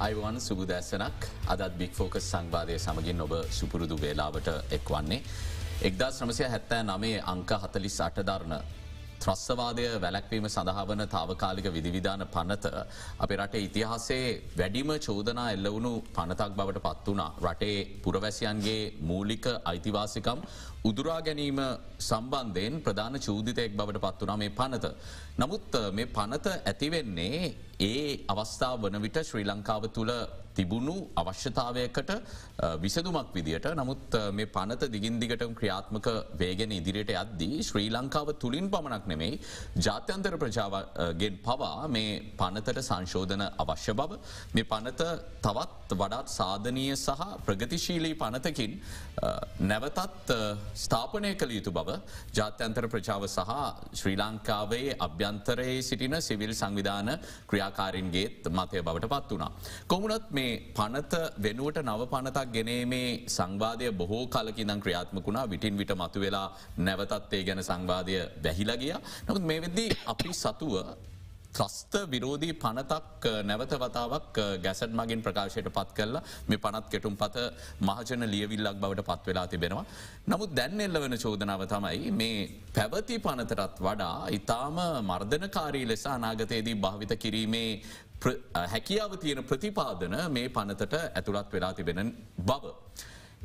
Ivan සුබදැසනක් අදත් බික් focus සංවාධය සමගින් ඔබ සුපුරුදු වේලාවට එක්වන්නේ. එක්දා ශ්‍රමසය හැත්තෑ නමේ අංක හතලිස් අටධරණ ත්‍රස්වාදය වැලැක්වීම සඳහාවන තාවකාලික විධවිධාන පනත අප රටේ ඉතිහාසේ වැඩිම චෝදනා එල්ලවුණු පනතක් බවට පත් වනා. රටේ පුරවැසියන්ගේ මූලික අයිතිවාසිකම් උදුරා ගැනීම සම්බන්ධයෙන් ප්‍රධාන චූදිතයෙක් බවට පත් වනා මේ පනත. නමුත් මේ පනත ඇතිවෙන්නේ ඒ අවස්ථාව වන විට ශ්‍රී ලංකාව තුළ තිබුණු අවශ්‍යතාවයකට විසදුමක් විදිට නමුත් මේ පනත දිගින්දිගටම ක්‍රියාත්මක වේගෙන ඉදිරියට අද්දී ශ්‍රී ලංකාව තුළින් පමණක් නෙමෙයි ජාත්‍යන්තර ප්‍රජාවගෙන් පවා මේ පනතට සංශෝධන අවශ්‍ය බව මේ පනත තවත් වඩාත් සාධනීය සහ ප්‍රගතිශීලී පනතකින් නැවතත් ස්ථාපනය කළ යුතු බව ජාත්‍යන්තර ප්‍රජාව සහ ශ්‍රී ලංකාවේ අභ්‍යන්තරයේ සිටින සිවිල් සංවිධාන ක්‍රියාකාරින්ගේත් මතය බවට පත් වනා. කොමුණත් මේ පනත වෙනුවට නව පනතක් ගෙනීමේ සංවාධය බොහෝ කලකිනම් ක්‍රියාත්මකුණා විටින් විට මතු වෙලා නැවතත්වේ ගැන සංවාධය වැහිලගිය. නමුත් මේ වෙද්දී අපි සතුව ත්‍රස්ත විරෝධී පනතක් නැවත වතාවක් ගැසට මගින් ප්‍රකාශයට පත් කරලා මේ පනත් කෙටුම් පත මහජන ලියවිල්ලක් බවට පත් වෙලා තිබෙනවා. නමුත් දැන් එල්ල වෙන චෝදනාව තමයි මේ පැවති පනතරත් වඩා ඉතාම මර්ධනකාරී ලෙස අනාගතයේදී භාවිත කිරීමේ හැකියාව තියෙන ප්‍රතිපාදන මේ පනතට ඇතුළත් වෙලා තිබෙන බව.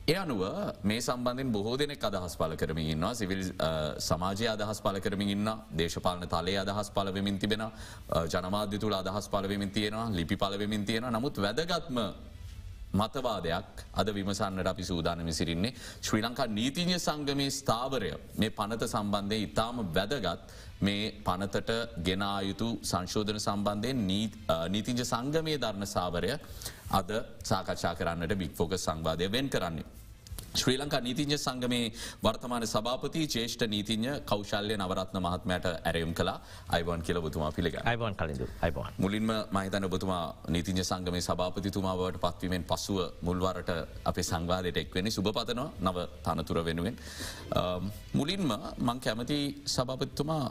එ අනුව මේ සම්බන්ධෙන් බොහෝ දෙනෙක් අදහස් පල කරමින් ඉන්නවා. සිවිල් සමාජය අදහස් පල කරමින් ඉන්න දේශපාලන තලේ අදහස් පලවෙමින් තිබෙන ජනමාධ්‍ය තුළ අදහස් පලවෙමින් තියෙනවා. ලිපි පලවෙමින් තියෙන නමුත් වැදගත්ම මතවාදයක් අද විමසන්නට අපි සූදානමි සිරින්නේ ශ්‍රී ලංකා නීතිඥ සංගමේ ස්ථාවරය. මේ පනත සම්බන්ධය ඉතාම වැදගත් මේ පනතට ගෙනායුතු සංශෝධන සම්බන්ධයෙන් නීතිංජ සංගමය ධර්ණ සාවරය අද සාකච්ඡා කරන්නට බික්‍ෆෝක සංවාධය වෙන් කරන්නේ. ශ්‍රී ලංකා නීතිංජ සංගමේ වර්තමාන සභාපති ජේෂ්ඨ නීතිඥ කෞශල්ය නවරත්න මහත්මයට ඇරයුම් කලා අයිවන් කියල බතුමා පිළිග අයිවන් කලින්දු අයිවන් මුලින්ම මහිතන ඔබතුමා නීතිංජ සංගමේ සභාපතිතුමාවට පත්වීමෙන් පසුව මුල්වරට අපේ සංවාධයට එක්වෙනි සුභපතනවා නව තනතුර වෙනුවෙන්. මුලින්ම මං කැමති සභාපතිතුමා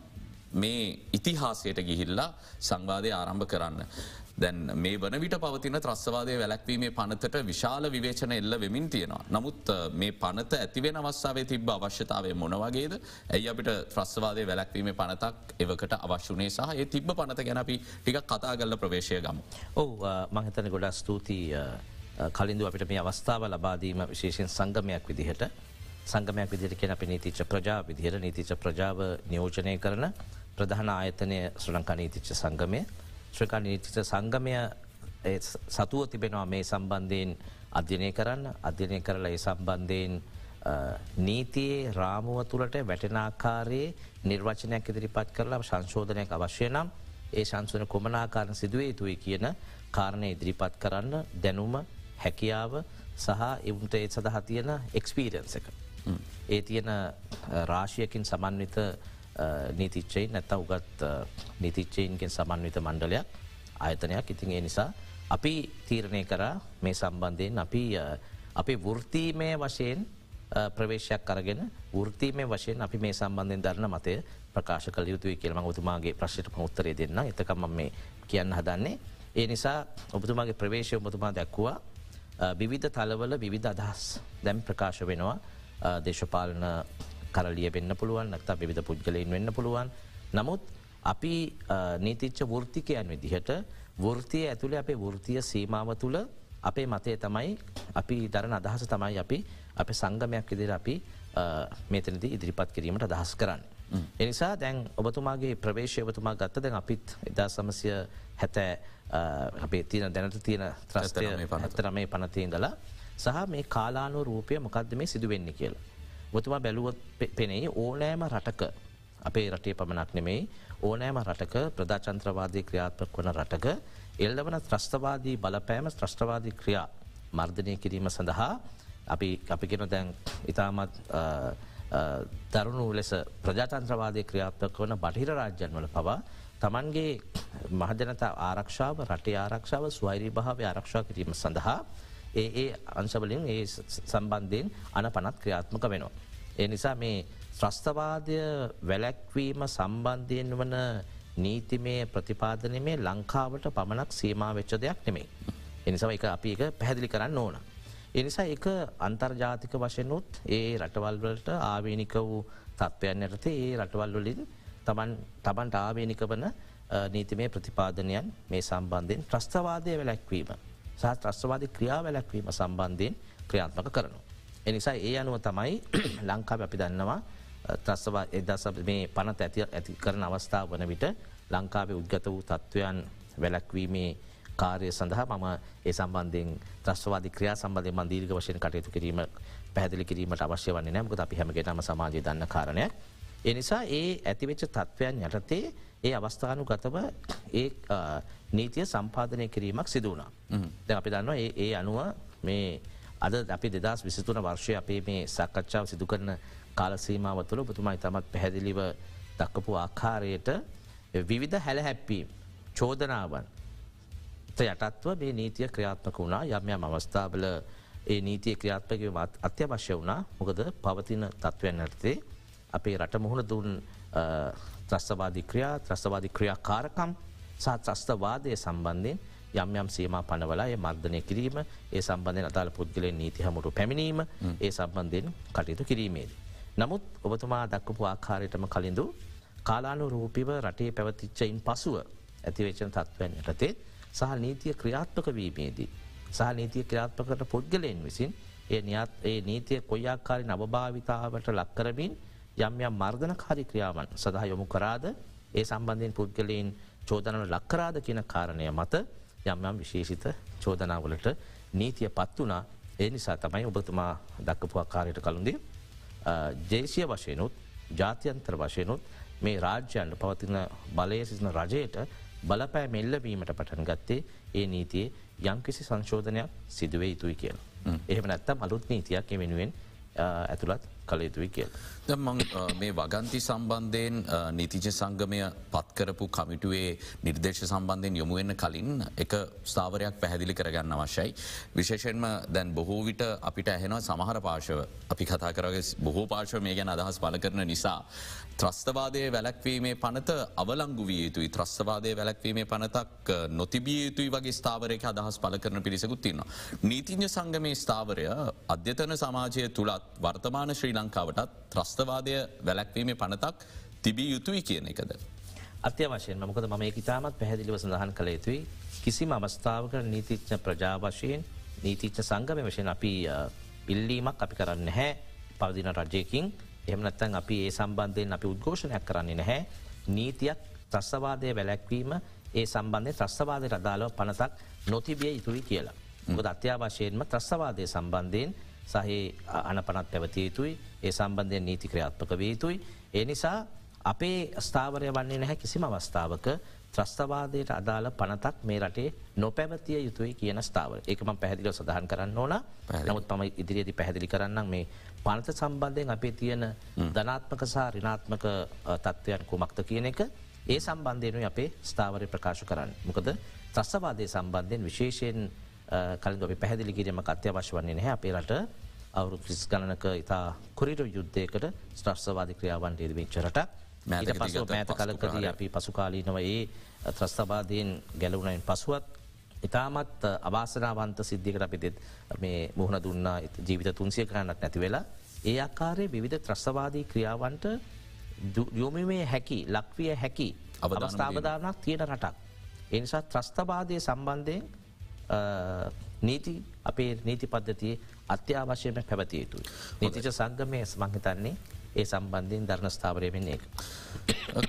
මේ ඉතිහාසයට ගිහිල්ලා සංවාධය ආරම්භ කරන්න. දැන් මේ වන විට පවතින ත්‍රස්වාදය වැලැක්වීමේ පනතට විශාල විවේචන එල්ල වෙමින් තියෙනවා. නමුත් මේ පනත ඇතිවෙන අවස්සාාවේ තිබ අවශ්‍යතාවය මොනවගේද ඇයි අපිට ත්‍රස්වාදය වැලැක්වීමේ පනතක් එවකට අවශ්‍යනේ සහ ඒ තිබ පනත ගැනපි ටික කතාගල්ල ප්‍රවේශය ගම. ඔවු මහිතන ගොඩා ස්තුතියි කලින්දු අපිට මේ අවස්ථාව ලබාදීම විශේෂෙන් සංගමයක් විදිහට සංගමයක් විදිහට කියෙන අප නීතිච්ච ප්‍රජා විදිහට නීතිච්ච ප්‍රජාව නියෝජනය කරන ප්‍රධාන ආයතනය ශ්‍ර ලංකා නීතිච්ච සංගමය. ශ්‍රකා නීතිත සංගමය සතුව තිබෙනවා මේ සම්බන්ධයෙන් අධ්‍යනය කරන්න. අධ්‍යනය කරලා ඒ සම්බන්ධයෙන් නීතියේ රාමුව තුළට වැටනාකාරයේ නිර්වචනයක් ඉදිරිපත් කරලා සංශෝධනයක් අවශ්‍ය නම් ඒ සංසන කොමනාකාරණ සිදුවේ යුතුයි කියන කාරණය ඉදිරිපත් කරන්න දැනුම හැකියාව සහ එවුන්ට ඒ සඳහ තියෙන එක්ස්පීරන්ස එක. ඒ තියෙන රාශයකින් සමන්විත නීතිච්චයින් නැත්ත උගත් නීතිච්චයින්ගෙන් සමන්විත මණ්ඩලයක් ආයතනයක් ඉතින් ඒ නිසා අපි තීරණය කරා මේ සම්බන්ධයෙන් අපි අපි වෘර්තීමය වශයෙන් ප්‍රවේශයක් කරගෙන ෘතිීමේ වශයෙන් අපි මේ සම්බන්ධෙන් දරන මතය ප්‍රකාශ කළ යුතුයි කියලම ඔතුමාගේ ප්‍රශ්ට උත්තරේ දෙන්න එතකම මේ කියන්න හදන්නේ. ඒ නිසා ඔබතුමාගේ ප්‍රවේශය ඔබතුමා දැක්වා විවිධ තලවල විවිධ අදහස් දැම් ප්‍රකාශ වෙනවා. දේශපාලන කරලිය වෙන්න පුළුවන් නක්තා විධ පුද්ගලයින් වෙන්න පුළුවන්. නමුත් අපි නීතිච්ච වෘතිකයන් විදිහට වෘතිය ඇතුළේ අපේ වෘතිය සීමාව තුළ අපේ මතය තමයි අපි දරන අදහස තමයි අපි අප සංගමයක් ඉදිර අපි මෙතනති ඉදිරිපත් කිරීමට අදහස් කරන්න. එනිසා දැන් ඔබතුමාගේ ප්‍රවේශයවතුමා ගත්ත දැන් අපිත් එදා සමසය හැතෑ අපේ තියන දැනට තියෙන ත්‍රස්තය පනතරමේ පනතියඉදලා සහ මේ කාලානු රූපය මොකක්ද මේ සිදුවෙන්නේ කියලා. බොතුමා බැලුවොත් පෙනෙයි ඕනෑම රටක අපේ රටේ පමණක් නෙමෙයි ඕනෑම රටක ප්‍රධාචන්ත්‍රවාදී ක්‍රියාත්මක වන රටක එල්ලවන ත්‍රස්තවාදී බලපෑම ත්‍රස්ටවාදී ක්‍රියා මර්ධනය කිරීම සඳහා අපි අපිගෙන දැන් ඉතාමත් දරුණු ලෙස ප්‍රජාතන්ත්‍රවාදය ක්‍රියාත්මක වන බටහිර රාජ්‍යන් වල පවා තමන්ගේ මහජනතා ආරක්ෂාව රටේ ආරක්ෂාව ස්වෛරී භාව ආරක්ෂා කිරීම සඳහා ඒ ඒ අංශවලින් ඒ සම්බන්ධයෙන් අන පනත් ක්‍රියාත්මක වෙනවා. ඒ නිසා මේ ත්‍රස්තවාදය වැලැක්වීම සම්බන්ධයෙන් වන නීතිමේ ප්‍රතිපාදනමේ ලංකාවට පමණක් සීමා වෙච්ච දෙයක් නෙමෙයි. එනිසා එක අපි එක පැහැදිලි කරන්න ඕන. එනිසා එක අන්තර්ජාතික වශයනුත් ඒ රටවල්වලට ආවේනික වූ තත්ත්වයන් යටතේ ඒ රටවල්වලින් තමන්ට ආවේනික වන නීතිමේ ප්‍රතිපාදනයන් මේ සම්බන්ධයෙන් ත්‍රස්තවාදය වැලැක්වීම සහ ත්‍රස්වාද ක්‍රියා වැලැක්වීම සම්බන්ධයෙන් ක්‍රියාත්මක කරනු. එනිසා ඒ අනුව තමයි ලංකාව අපි දන්නවා ත්‍රස්වා එදස මේ පනත ඇති ඇති කරන අවස්ථාව වන විට ලංකාවේ උද්ගත වූ තත්ත්වයන් වැලැක්වීමේ කාරය සඳහා මම ඒ සම්බන්ධයෙන් ත්‍රස්වාද ක්‍රියා සම්බන්ධය මන්දීර්ග වශයෙන් කටයුතු කිරීම පැදිලි කිරීමට අවශ්‍ය වන්නේ නෑමක අපි හැමගෙනම සමාජය දන්න කාරණයක්. එනිසා ඒ ඇතිවෙච්ච තත්ත්වයන් යටතේ ඒ අවස්ථානු ගතව ඒ නීතිය සම්පාධනය කිරීමක් සිදුවනා. ද අපි දන්නවා ඒ අනුව මේ අද අපි දෙදස් විසිතුන වර්ෂය අපේ මේ සක්කච්ඡාව සිදු කරන කාලසීමාව තුළ පුතුමයි තමත් පැහැදිලිව දක්කපු ආකාරයට විවිධ හැල හැප්පීම් චෝදනාවන් යටත්ව මේ නීතිය ක්‍රියාත්මක වුණා. යම් යම් අවස්ථාවල ඒ නීතිය ක්‍රියාත්මක අත්‍යවශ්‍ය වුණා. මොකද පවතින තත්ත්වයන් ඇත්තේ අපේ රට මුහුණ දුන් ත්‍රස්තවාදී ක්‍රියා ත්‍රස්තවාදී ක්‍රියා කාරකම් සහ ත්‍රස්තවාදය සම්බන්ධයෙන් යම් යම් සීම පනවලා ඒ මර්ධනය කිරීම ඒ සම්බන්ධය අතාල පුද්ගලෙන් නීති හමුරු පැමිණීම ඒ සම්බන්ධයෙන් කටයුතු කිරීමේද. නමුත් ඔබතුමා දක්කපු ආකාරයටම කලින්දු කාලානු රූපිව රටේ පැවතිච්චයින් පසුව ඇතිවෙච්චන තත්ත්වයන් යටතේ සහ නීතිය ක්‍රියාත්මක වීමේදී. සහ නීතිය ක්‍රියාත්මකට පුද්ගලයෙන් විසින් ඒ නියත් ඒ නීතිය කොයියාකාරි නවභාවිතාවට ලක්කරමින් යම් යම් මර්ධනකාරි ක්‍රියාවන් සඳහා යොමු කරාද ඒ සම්බන්ධයෙන් පුද්ගලයෙන් චෝදනව ලක්කරාද කියන කාරණය මත යම් යම් විශේෂිත චෝදනාවලට නීතිය පත් වනා ඒ නිසා තමයි ඔබතුමා දක්කපු අකාරයට කළුන්දී ජේසිය වශයනුත් ජාතියන්තර වශයනුත් මේ රාජ්‍යයන්ට පවතින බලය සිසින රජයට බලපෑ මෙල්ලවීමට පටන් ගත්තේ ඒ නීතියේ යම්කිසි සංශෝධනයක් සිදුවේ යුතුයි කියලා. එහෙම නැත්තම් අලුත් නීතියක් වෙනුවෙන් ඇතුළත් කළ යුතුයි කියල. මං මේ වගන්ති සම්බන්ධයෙන් නීතිජ සංගමය පත්කරපු කමිටුවේ නිර්දේශ සම්බන්ධයෙන් යොමුවෙන්න කලින් එක ස්ථාවරයක් පැහැදිලි කරගන්න අවශ්‍යයි. විශේෂෙන්ම දැන් බොහෝ විට අපිට ඇහෙනවා සමහර පාශව අපි කතා කරගේ බොහෝ පාශව මේ ගැන අදහස් පල කරන නිසා. ත්‍රස්තවාදය වැලැක්වීමේ පනත අවලංගු විය යුතුයි ත්‍රස්තවාදය වැලැක්වීමේ පනතක් නොතිබිය යුතුයි වගේ ස්ථාවරයක අදහස් පල කරන පිරිසකුත්තින්න. නීතිඥ සංගමේ ස්ථාවරය අධ්‍යතන සමාජය තුළත් වර්තමාන ශ්‍රී ලංකාවටත් ත්‍රස්තවාදය වැලැක්වීමේ පනතක් තිබිය යුතුයි කියන එකද. අත්‍යවශයෙන් මකද මම ඉතාමත් පැහැදිලිව සඳහන් කළ යුතුයි කිසිම අවස්ථාවක නීතිච්ඥ ප්‍රජාවශයෙන් නීතිච්ච සංගම වශයෙන් අපි ඉල්ලීමක් අපි කරන්න හැ පවදින රජයකින් එහමනත්තන් අපි ඒ සම්බන්ධයෙන් අපි උද්ඝෝෂණයක් කරන්නේ නැහැ නීතියක් ත්‍රස්වාදය වැලැක්වීම ඒ සම්බන්ධය ත්‍රස්වාදයට අදාලව පනතක් නොතිබිය යුතුයි කියලා. ගොද අත්‍යවශයෙන්ම ත්‍රස්වාදය සම්බන්ධයෙන් සහහි අනපනත් පැවතිය යුතුයි ඒ සම්බන්ධය නීති ක්‍රියාත්මක වේ යුතුයි. ඒ නිසා අපේ ස්ථාවරය වන්නේ නැහැ කිසිම අවස්ථාවක ත්‍රස්තවාදයට අදාළ පනතක් මේ රටේ නොපැවතිය යුතුයි කියන ස්ථාව ඒකම පැහදිලිව සඳහන් කරන්න ඕන. නමුත් පම ඉදිරියේදි පැහැදිලි කරන්න මේ පනත සම්බන්ධයෙන් අපේ තියෙන ධනාත්මක සහ රිනාත්මක තත්ත්වයන් කුමක්ත කියන එක. ඒ සම්බන්ධයනු අපේ ස්ථාවරය ප්‍රකාශ කරන්න. මොකද ත්‍රස්වාදය සම්බන්ධයෙන් විශේෂයෙන් කලින් ඔබ පැහැදිලි කිරීම අත්‍යවශ වන්නේ නැහැ. අපේ රට අවුරු ක්‍රිස් ගණනක ඉතා කුරිට යුද්ධයකට ස්ට්‍රස්වාධ ක්‍රියාවන් ේදවිච්චරට මෑත පසු මෑත කලකදී අපි පසුකාලීනව ඒ ත්‍රස්ථබාදයෙන් ගැලවුණයින් පසුවත් ඉතාමත් අවාසනාවන්ත සිද්ධිකට අපිතෙත් මේ මුහුණ දුන්න ජීවිත තුන්සිය කරන්නක් නැති වෙලා ඒ අකාරය විවිධ ත්‍රස්වාදී ක්‍රියාවන්ට යොමමේ හැකි ලක්විය හැකි අවස්ථාවධානක් තියෙන රටක්. එනිසා ත්‍රස්ථබාදය සම්බන්ධයෙන් නීති අපේ නීති පද්ධතියේ අත්‍යවශ්‍යම පැවතිය යුතුයි. නීතිච සංගමය මංහිතන්නේ ඒ සම්බන්ධයෙන් ධර්ණ ස්ථාවරය වෙන්නේ.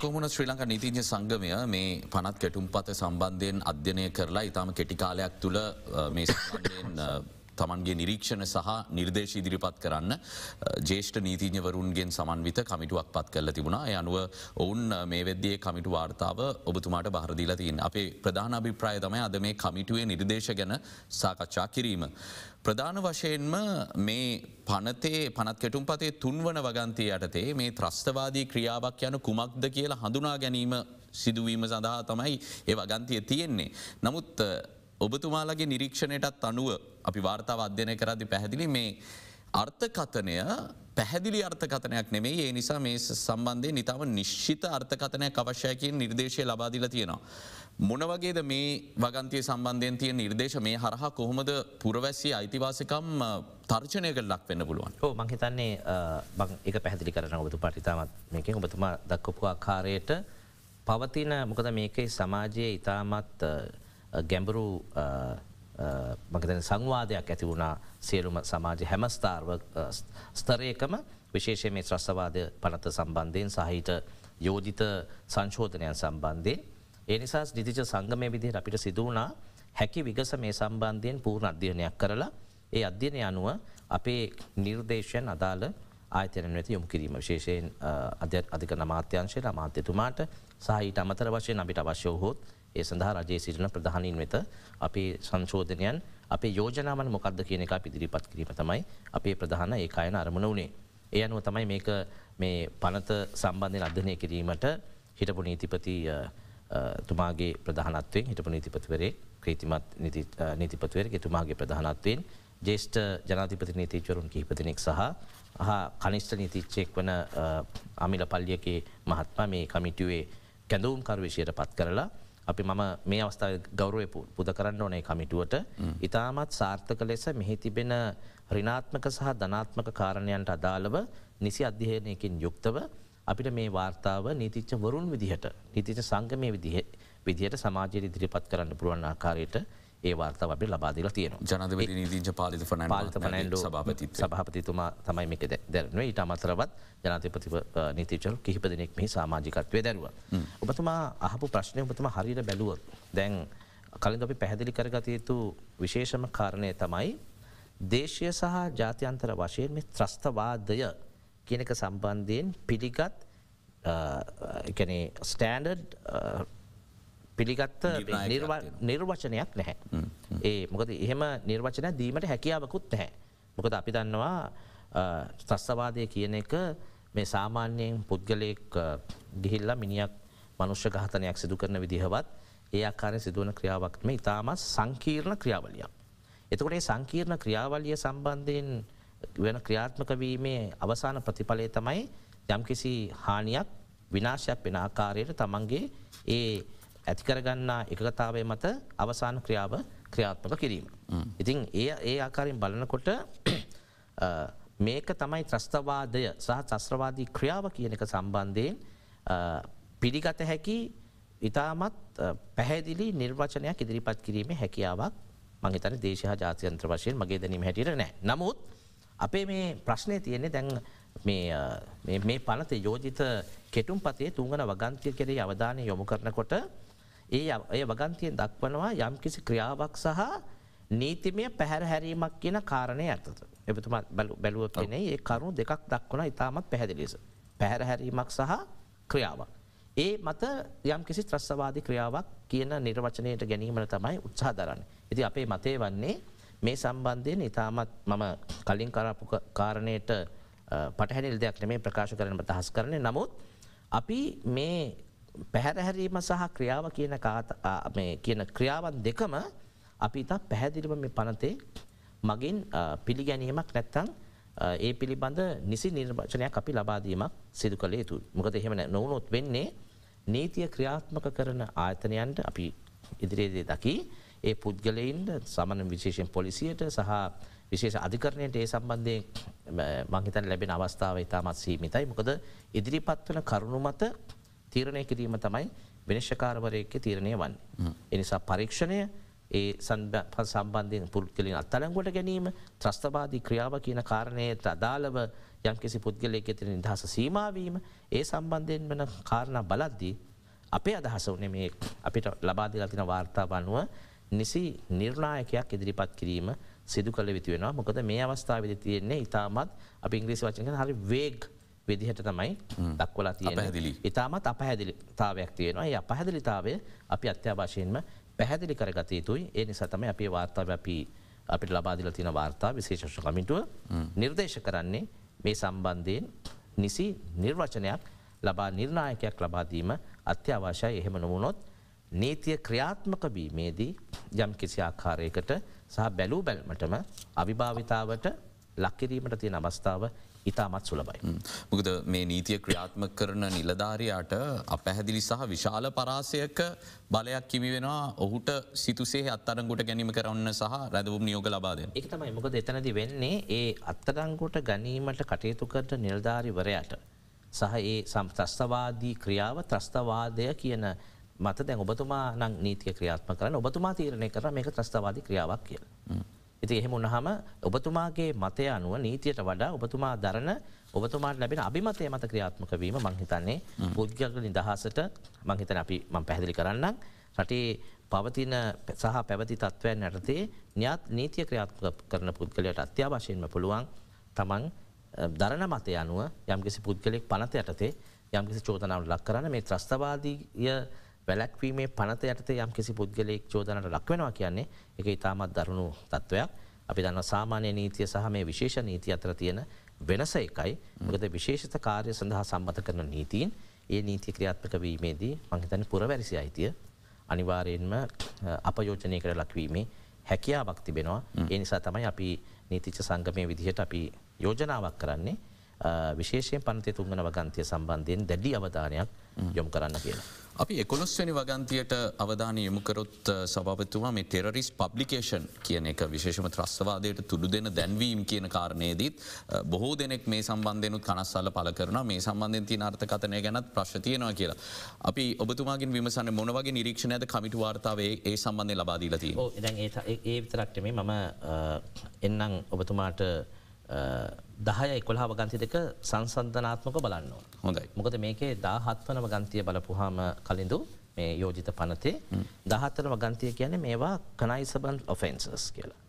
කොමුණ ශ්‍රී ලංක නීතිඥ සංගමය මේ පනත් කෙටුම් පත සම්බන්ධයෙන් අධ්‍යනය කරලා ඉතාම කෙටිකාලයක් තුළ මේ සම්බන්ධයෙන් තමන්ගේ නිරීක්ෂණ සහ නිර්දේශ ඉදිරිපත් කරන්න ජේෂ්ඨ නීතිඥවරුන්ගෙන් සමන්විත කමිටුවක් පත් කරල තිබුණා අනුව ඔවුන් මේ වෙද්දේ කමිටු වාර්තාව ඔබතුමාට බහරදිලතින් අපේ ප්‍රධාන අභිප්‍රාය තමයි අද මේ කමිටුවේ නිර්දේශ ගැන සාකච්ඡා කිරීම. ප්‍රධාන වශයෙන්ම මේ පනතේ පනත් කෙටුම් පතේ තුන්වන වගන්තය යටතේ මේ ත්‍රස්තවාදී ක්‍රියාවක් යන කුමක්ද කියලා හඳුනා ගැනීම සිදුවීම සඳහා තමයි ඒ වගන්තිය තියෙන්නේ. නමුත් ඔබතුමාලගේ නිරීක්ෂණයටත් අනුව අපි වාර්තාව අධ්‍යනය කරදි පැහැදිලි මේ අර්ථකතනය පැහැදිලි අර්ථකතනයක් නෙමේ ඒ නිසා මේ සම්බන්ධය නිතාව නිශ්ෂිත අර්ථකතනයක් අවශ්‍යයකින් නිර්දේශය ලබාදිල තියෙනවා. මොනවගේද මේ වගන්තිය සම්බන්ධයෙන් තිය නිර්දේශ මේ හරහා කොහොමද පුරවැස්සි අයිතිවාසකම් තර්චනයක ලක් වෙන්න පුළුවන්. ඕ මංහිතන්නේ බං එක පැහදිලි කරන ඔබතු පටිතාමත් මේක ඔබතුමා දක්කොපු ආකාරයට පවතින මොකද මේකේ සමාජයේ ඉතාමත් ගැඹුරු මකතන සංවාදයක් ඇති වුණා සියලුම සමාජ හැමස්ථාර්ව ස්තරයකම විශේෂය මේ ත්‍රස්වාද පනත සම්බන්ධයෙන් සහිත යෝජිත සංශෝධනයන් සම්බන්ධයෙන්. ඒ නිසා නිතිච සංගමය විදිහ අපිට සිදුවනා හැකි විගස මේ සම්බන්ධයෙන් පූර්ණ අධ්‍යයනයක් කරලා ඒ අධ්‍යයනය අනුව අපේ නිර්දේශයන් අදාළ ආයතන වෙත යොමු කිරීම විශේෂයෙන් අධික නමාත්‍යංශයට අමාත්‍යතුමාට සහිට අමතර වශයෙන් අපිට අවශ්‍ය හෝත් ඒ සඳහා රජයේ සිටින ප්‍රධානින් වෙත අපේ සංශෝධනයන් අපේ යෝජනාවන මොකක්ද කියන එක පිදිරිපත් කිරීම තමයි අපේ ප්‍රධාන ඒ අයන අරමුණ වනේ. ඒ අනුව තමයි මේක මේ පනත සම්බන්ධය අධ්‍යනය කිරීමට හිටපු නීතිපති තුමාගේ ප්‍රධානත්වයෙන් හිටපු නීතිපතිවරේ ක්‍රීතිමත් නීතිපතිවර එතුමාගේ ප්‍රධානත්වයෙන් ජේෂ්ඨ ජනාතිපති නීතිචවරුන් කිහිපතිනෙක් සහ හා කනිෂ්ට නීතිච්චෙක් වන අමිල පල්ලියගේ මහත්මා මේ කමිටුවේ කැඳවුම්කර විෂයට පත් කරලා අපි මම මේ අවස්ථාව ගෞරවය පුද කරන්න ඕනේ කමිටුවට. ඉතාමත් සාර්ථක ලෙස මෙහි තිබෙන රිනාත්මක සහ ධනාත්මක කාරණයන්ට අදාළව නිසි අධ්‍යයනයකින් යුක්තව අපිට මේ වාර්තාව නීතිච්ච වරුන් විදිහට නීතිච සංගමය විදිහට සමාජය ඉදිරිපත් කරන්න පුළුවන් ආකාරයට ඒ වාර්තාව අපි ලබාදිල තියෙන ජනද නීතිජ පාලිත පාලිත පනැන්ඩ සභාපති සභාපතිතුමා තමයි මේක දැරන ඊට අමතරවත් ජනතපති නීතිචරු කිහිප දෙනෙක් මෙහි සාමාජිකත්වය දැරුව. ඔබතුමා අහපු ප්‍රශ්නය ඔබතුම හරිට බැලුවොත් දැන් කලින් අපි පැහැදිලි කරගත යුතු විශේෂම කාරණය තමයි දේශය සහ ජාත්‍යන්තර වශයෙන් මේ ත්‍රස්තවාදය කියනක සම්බන්ධයෙන් පිළිගත් ස්ටෑන්ඩඩ් පිළිගත්ත නිර්වචනයක් නැහැ. ඒ මොකද එහෙම නිර්වචන දීමට හැකියාවකුත් නැහැ. මොකද අපි දන්නවා ත්‍රස්තවාදය කියන එක මේ සාමාන්‍යයෙන් පුද්ගලයෙක් ගිහිල්ල මිනිියක් මනුෂ්‍ය ගහතනයක් සිදු කරන විදිහවත් ඒ ආකාරය සිදුවන ක්‍රියාවක්ම ඉතාමත් සංකීර්ණ ක්‍රියාවලියක්. එතකොට සංකීර්ණ ක්‍රියාවලිය සම්බන්ධයෙන් වෙන ක්‍රියාත්මක වීමේ අවසාන ප්‍රතිඵලය තමයි යම්කිසි හානියක් විනාශයක් වෙන ආකාරයට තමන්ගේ ඒ ඇතිකරගන්නා එකගතාවය මත අවසාන ක්‍රියාව ක්‍රියාත්මක කිරීම. ඉතින් ඒ ඒ ආකාරයෙන් බලනකොට මේක තමයි ත්‍රස්තවාදය සහ චස්ත්‍රවාදී ක්‍රියාව කියන එක සම්බන්ධයෙන් පිළිගත හැකි ඉතාමත් පැහැදිලි නිර්වචනයක් ඉදිරිපත් කිරීම හැකියාවක් මංහිතන දේශහ ජාතියන්ත්‍ර වශයෙන් මගේ දැනීම හැටියට නෑ. නමුත් අපේ මේ ප්‍රශ්නය තියෙන්නේ දැන් මේ පනත යෝජිත කෙටුම් පතේ තුංගන වගන්තිය කෙරේ අවධානය යොමු කරනකොට ඒ ඒ වගන්තියෙන් දක්වනවා යම් කිසි ක්‍රියාවක් සහ නීතිමය පැහැර හැරීමක් කියන කාරණය ඇතත. එබතුම බැලුවත් කෙනේ ඒ කරුණු දෙකක් දක්වන ඉතාමත් පැහැදිලිස. පැහැර හැරීමක් සහ ක්‍රියාවක්. ඒ මත යම් කිසි ත්‍රස්වාදී ක්‍රියාවක් කියන නිර්වචනයට ගැනීමට තමයි උත්සාහ දරන්න. ඉති අපේ මතේ වන්නේ මේ සම්බන්ධයෙන් ඉතාමත් මම කලින් කරපු කාරණයට පටහැනිල් දෙයක් නෙමේ ප්‍රකාශ කරන දහස් කරන නමුත් අපි මේ පැහැරහැරීම සහ ක්‍රියාව කියන කියන ක්‍රියාවන් දෙකම අපි ඉතා පැහැදිලිව මේ පනතේ මගින් පිළිගැනීමක් නැත්තං ඒ පිළිබඳ නිසි නිර්වචනයක් අපි ලබාදීමක් සිදු කළ යුතු මොකද එහෙම නොවනොත් වෙන්නේ නීතිය ක්‍රියාත්මක කරන ආයතනයන්ට අපි ඉදිරියේදේ දකි. ඒ පුද්ගලයින්ට සමන විශේෂෙන් පොලිසියට සහ විශේෂ අධිකරණයට ඒ සම්බන්ධය මංහිතන් ලැබෙන අවස්ථාව ඉතාමත් සීමිතයි. මොකද ඉදිරිපත් වන කරුණු මත තීරණය කිරීම තමයි විනිශ්ෂකාරවරයක තීරණය වන්න. එනිසා පරීක්ෂණය ඒ සම්බන්ධයෙන් පුද්ගලින් අත්තලංගොට ගැනීම ත්‍රස්තවාදී ක්‍රියාව කියන කාරණයට අදාළව යම්කිසි පුද්ගලයක තින නිදහස සීමවීම ඒ සම්බන්ධයෙන් වන කාරණ බලද්දී අපේ අදහස වනේ මේ අපිට ලබාදිලතින වාර්තා බන්නුව නිසි නිර්ණායකයක් ඉදිරිපත් කිරීම සිදු කළ විති වෙනවා මොකද මේ අවස්ථාව විදි තියෙන්නේ ඉතාමත් අප ඉංග්‍රීසි වචන හරි වේග විදිහට තමයි දක්වලා තියෙන ඉතාමත් අපහැදිලිතාවයක් තියෙනවා. ඒ අපහැදිලිතාවය අපි අත්‍යවශයෙන්ම පැහැදිලි කරගත යුතුයි. ඒ නිසා තමයි අපේ වාර්තාව අපි අපිට ලබාදිල තින වාර්තා විශේෂ කමිටුව නිර්දේශ කරන්නේ මේ සම්බන්ධයෙන් නිසි නිර්වචනයක් ලබා නිර්ණායකයක් ලබාදීම අත්‍යවශ්‍යයි. එහෙම නොමුණොත් නීතිය ක්‍රියාත්මක බීමේදී යම් කිසි ආකාරයකට සහ බැලූ බැල්මටම අවිභාවිතාවට ලක්කිරීමට තියෙන අවස්ථාව ඉතාමත් සුලබයි. මොකද මේ නීතිය ක්‍රියාත්ම කරන නිලධාරයාට අපැහැදිලි සහ විශාල පරාසයක බලයක් කිමි වෙනවා ඔහුට සිතුසේ අත්තරංගුට ගැනීම කරන්න සහ රැදවම් නියෝග ලබාදය. එක තමයි මොකද එතනදි වෙන්නේ ඒ අත්තරංගුට ගැනීමට කටයුතු කරට නිල්ධාරිවරයට. සහ ඒ සම්ත්‍රස්තවාදී ක්‍රියාව ත්‍රස්තවාදය කියන මත දැන් ඔබතුමා නං නීතිය ක්‍රියාත්ම කරන ඔබතුමා තීරණය කර මේක ත්‍රස්තවාදී ක්‍රියාවක් කියල. ඉති එහෙම උන්නහම ඔබතුමාගේ මතය අනුව නීතියට වඩා ඔබතුමා දරන ඔබතුමාට ලැබෙන අභිමතය මත ක්‍රියාත්මක වීම මංහිතන්නේ පුද්ගල නිදහසට මංහිතන අපි මං පැහැදිලි කරන්න රටේ පවතින සහ පැවති තත්ත්වයන් යටතේ ඥාත් නීතිය ක්‍රියාත්ම කරන පුද්ගලයට අත්‍යවශයෙන්ම පුළුවන් තමන් දරන මතය අනුව යම්කිසි පුද්ගලෙක් පනත යටතේ යම්කිසි චෝතනාවට ලක් කරන්න මේ ත්‍රස්තවාදීය වැලැක්වීමේ පනත යටතේ යම් කිසි පුද්ගලෙක් චෝදනට ලක්වෙනවා කියන්නේ එක ඉතාමත් දරුණු තත්ත්වයක් අපි දන්න සාමාන්‍ය නීතිය සහ මේ විශේෂ නීති අතර තියෙන වෙනස එකයි. මොකද විශේෂත කාර්ය සඳහා සම්බත කරන නීතිීන් ඒ නීති ක්‍රියාත්මක වීමේදී මංහිතන පුරවැරිසි අයිතිය අනිවාරයෙන්ම අපයෝජනය කර ලක්වීමේ හැකියාවක් තිබෙනවා. ඒ නිසා තමයි අපි නීතිච සංගමය විදිහට අපි යෝජනාවක් කරන්නේ. විශේෂයෙන් පන්තය තුන්ගන වගන්තය සම්බන්ධයෙන් දැඩි අවධානයක් යොම් කරන්න කියලා. අපි එකොළොස්වනි වගන්තියට අවධාන යමුකරොත් සභපතුවා මේ ටෙරරිස් පබ්ලිකේෂන් කියන එක විශේෂම ත්‍රස්වාදයට තුඩු දෙන දැන්වීම් කියන කාරණයේදීත් බොහෝ දෙනෙක් මේ සම්බන්ධයනුත් කනස්සල්ල පල කරන මේ සම්බන්ධයෙන් ති අර්ථකතනය ගැනත් ප්‍රශ්තියනවා කියලා. අපි ඔබතුමාගින් විමසන්න මොනවගේ නිරීක්ෂණයද කමිටු වාර්තාවේ ඒ සම්බන්ධය ලබාදීලති. ඒ විතරක්ටමේ මම එන්නම් ඔබතුමාට දහය එකොල්හා වගන්ති දෙක සංසන්ධනාත්මක බලන්න. හොඳයි මොකද මේකේ දාහත්වන වගන්තිය බලපුහාම කලින්දු මේ යෝජිත පනතේ දහත්තන වගන්තිය කියන මේවා කනයිසබන් ඔෆෙන්සස් කියලා.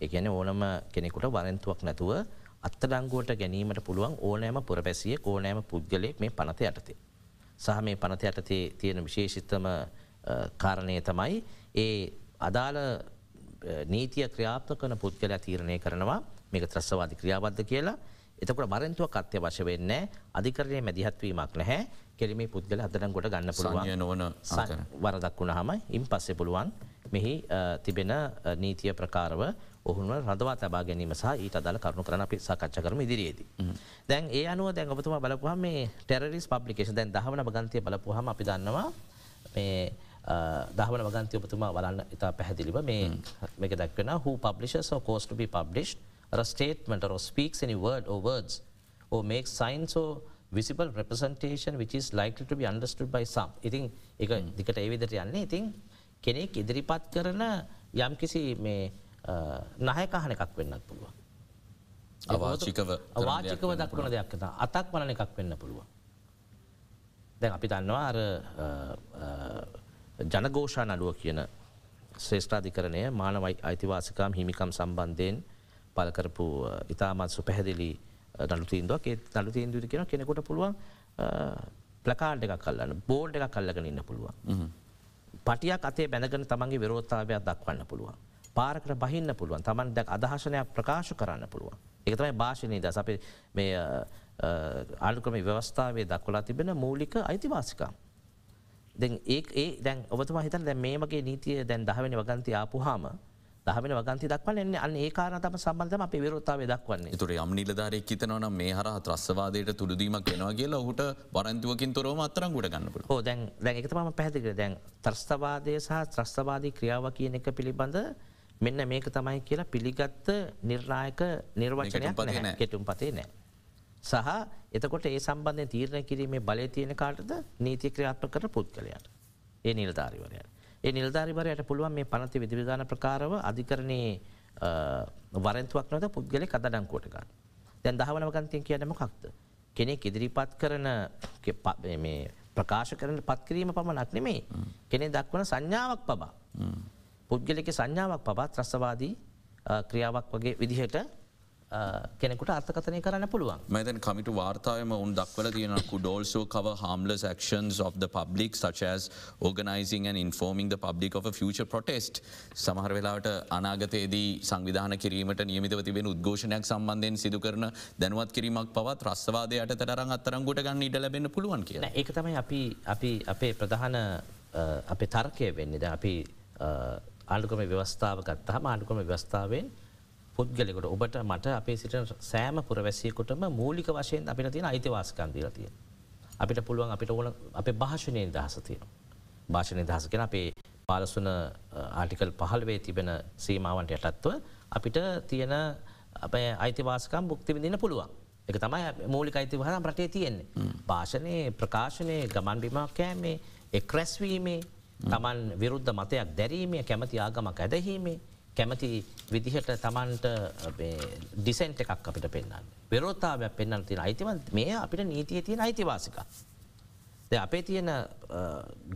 එකන ඕනම කෙනෙකුට වරන්තුවක් නැතුව අත්තඩංගුවට ගැනීමට පුළුවන් ඕනෑම පුරපැසිය ඕනෑම පුද්ගලයෙක් මේ පනත යටතේ. සහ මේ පනත යටතේ තියෙන විශේෂිතම කාරණය තමයි ඒ අදාළ නීතිය ක්‍රියාප්ත කන පුද්ගල තීරණය කරනවා මේක ත්‍රස්වාධි ක්‍රියාබද්ධ කියලා. එතකට බරන්තුවක් අත්‍ය වශ වෙන්න අධිකරණය මැදිහත්වීමක් නැහැ. කෙලිමේ පුද්ගල හදරන් ගොඩ ගන්න පුළුවන්. නොවන වරදක් වුණහම ඉන් පස්සෙ පුළුවන්. මෙහි තිබෙන නීතිය ප්‍රකාරව ඔහුම රඳවා තබා ගැනීම සහ ඊට අදාල කරුණු කරන අපි සකච්ච කරම ඉදිරියේදී. දැන් ඒ අනුව දැන් ඔබතුම බලපුහම මේ ටෙරරිස් පබ්ලිකේෂ දැන් දහවන ගන්තය බලපුහම අපි දන්නවා මේ දහවන වගන්තය ඔබතුමා බලන්න ඉතා පැහැදිලිව මේ මේක දක්වෙන who publishers cost be publish or a statement or speaks any word or words or makes signs or visible representation which is likely to be understood by some. ඉතින් එක දිකට ඒවිදට යන්නේ ඉතින් කෙනෙක් ඉදිරිපත් කරන යම් කිසි මේ නහයකාහන එකක් වෙන්නත් පුළුවන්. අවාචිකව අවාචිකව දක්වන දෙයක් අතක් වලන එකක් වෙන්න පුළුවන්. දැන් අපි දන්නවා අර ජනගෝෂා නඩුව කියන ශ්‍රේෂ්ඨාධිකරණය මානවයි අයිතිවාසිකම් හිමිකම් සම්බන්ධයෙන් පලකරපු ඉතාමත්සු පැහැදිලි නඩු තීන්දුවක් ඒ නඩු තීන්දුව කියෙන කෙනෙකුට පුළුවන් ප්ලකාඩ් එකක් කල්ලන්න බෝඩ් එකක් කල්ලගෙන ඉන්න පුළුවන්. පටියක් අතේ බැඳගෙන තමන්ගේ විරෝත්තාවයක් දක්වන්න පුළුවන්. පාරකට බහින්න පුළුවන් තමන් දැක් අදහශනයක් ප්‍රකාශ කරන්න පුළුවන්. එකතමයි භාෂණී ද අප මේ ආලුකම ව්‍යවස්ථාවේ දක්වලා තිබෙන මූලික අයිතිවාසිකා. ඒ ඒ දැන් ඔබතුම හිතන් දැ මේමගේ නීතිය දැන් දහවනි වගන්ති ආපුහාම දහමෙන වගන්ති දක්වන්න එන්නේ. අන්න ඒ කාරතම සම්බන්ධම අප විරොත්තාව දක්වන්නේ. තුර යම් නිලධාරය හිතනවන මේ හර ත්‍රස්වාදයට තුළදීමක් කෙනවා කියලා ඔහුට වරන්තුවකින් තොරම අතරම් ගොඩ ගන්නපු හෝ දැන් දැන් එකතම පැදික දැන් ත්‍රස්තවාදය සහ ත්‍රස්තවාදී ක්‍රියාව කියන එක පිළිබඳ මෙන්න මේක තමයි කියලා පිළිගත්ත නිර්ණායක නිර්වචනයක් කෙටුම් පතේ නෑ. සහ එතකොට ඒ සම්බන්ධය තීරණ කිරීමේ බලය තියෙන කාටද? නීති ක්‍රියාත්ම කර පුද්ගලයට. ඒ නිලධාරිවරයට. ඒ නිල්ධාරිවරයට පුළුවන් මේ පනති විදිවිධාන ප්‍රකාරව අධිකරණයේ වරන්තුවක් නොද පුද්ගල කදඩංකෝටගන්න. දැන් දහවන වගන්තය කියනම කක්ද. කෙනෙක් ඉදිරිපත් කරන ප්‍රකාශ කරන පත්කිරීම පමණක් නෙමේ කෙනෙ දක්වන සංඥාවක් පබා. පුද්ගලෙක සංඥාවක් පබත් ත්‍රස්සවාදී ක්‍රියාවක් වගේ විදිහට කෙනෙකුට අර්ථකතනය කරන්න පුළුවන්. මෙතන් කමිට වාර්තාවම උන් දක්වල තියෙන could also cover harmless actions of the public such as organizing and informing the public of a future protest. සමහර වෙලාට අනාගතයේදී සංවිධාන කිරීමට නියමිතව තිබෙන උද්ඝෝෂණයක් සම්බන්ධයෙන් සිදු කරන දැනුවත් කිරීමක් පවත් රස්වාදයට තරන් අත්තරංගොට ගන්න ඉඩ ලැබෙන පුළුවන් කිය ඒක තමයි අපි අපි අපේ ප්‍රධාන අපේ තර්කය වෙන්නේද අපි ආණ්ඩුකම ව්‍යවස්ථාව ගත්තහම ආණ්ඩුකම ව්‍යවස්ථාවෙන් පුද්ගලෙකට ඔබට මට අපේ සිට සෑම පුරවැසියකොටම මූලික වශයෙන් අපිට තියෙන අයිතිවාස්කන්දීලතිය. අපිට පුළුවන් අපිට ඕන අපේ භාෂණය දහසතිය. භාෂණය දහස කෙන අපේ පාලසුන ආටිකල් පහල්වේ තිබෙන සීමාවන්ට යටත්ව අපිට තියෙන අප අයිතිවාසකම් බුක්ති විදින්න පුළුවන්. එක තමයි මූලික අයිතිවහම රටේ තියෙන්නේ. භාෂණය ප්‍රකාශනය ගමන් බිමක් කෑමේ එක් රැස්වීමේ තමන් විරුද්ධ මතයක් දැරීමේ කැමති ආගමක් ඇදහීමේ කැමති විදිහට තමන්ට ඩිසෙන්ට එකක් අපිට පෙන්න්න. විරෝතාවයක් පෙන්න්න තින අයිතිව මේ අපිට නීතිය තියෙන අයිතිවාසික. ද අපේ තියෙන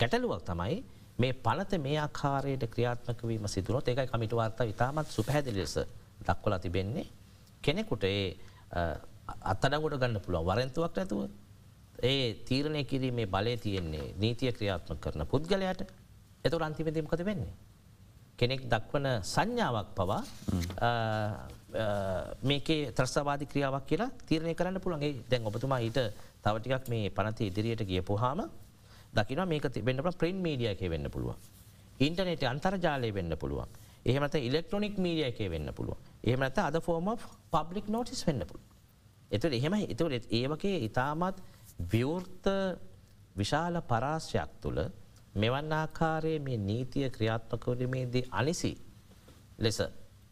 ගැටලුවක් තමයි මේ පනත මේ ආකාරයට ක්‍රියාත්මක වීම සිදුරොත් ඒකයි කමිට වාර්තා ඉතාමත් සුපැහැදිලි ලෙස දක්වලා තිබෙන්නේ කෙනෙකුට ඒ අත්තඩගොට ගන්න පුළුවන් වරන්තුවක් ඇතුව ඒ තීරණය කිරීමේ බලය තියෙන්නේ නීතිය ක්‍රියාත්ම කරන පුද්ගලයට එතු අන්තිමතිමකද වෙන්නේ. කෙනෙක් දක්වන සංඥාවක් පවා මේකේ ත්‍රස්සවාදි ක්‍රියාවක් කියලා තීරණය කරන්න පුළන්ගේ දැන් ඔබතුමා ඊට තවටිකක් මේ පනති ඉදිරියට ගියපුහාම දකින මේක වෙන්නට ප්‍රින් මීඩිය එක වෙන්න පුළුවන්. ඉන්ටනෙට අන්තර්ජාලය වෙන්න පුළුවන්. එහෙමත ඉලෙක්ට්‍රොනික් මීඩිය එක වෙන්න පුළුවන්. එහෙමත අද ෆෝර්ම පබ්ලික් නෝටිස් වෙන්න පුළුව. එතු එහෙම එතුට ඒවගේ ඉතාමත් විවෘර්ත විශාල පරාශ්‍යයක් තුළ මෙවන් ආකාරයේ මේ නීතිය ක්‍රියාත්මකවරීමේදී අනිසි ලෙස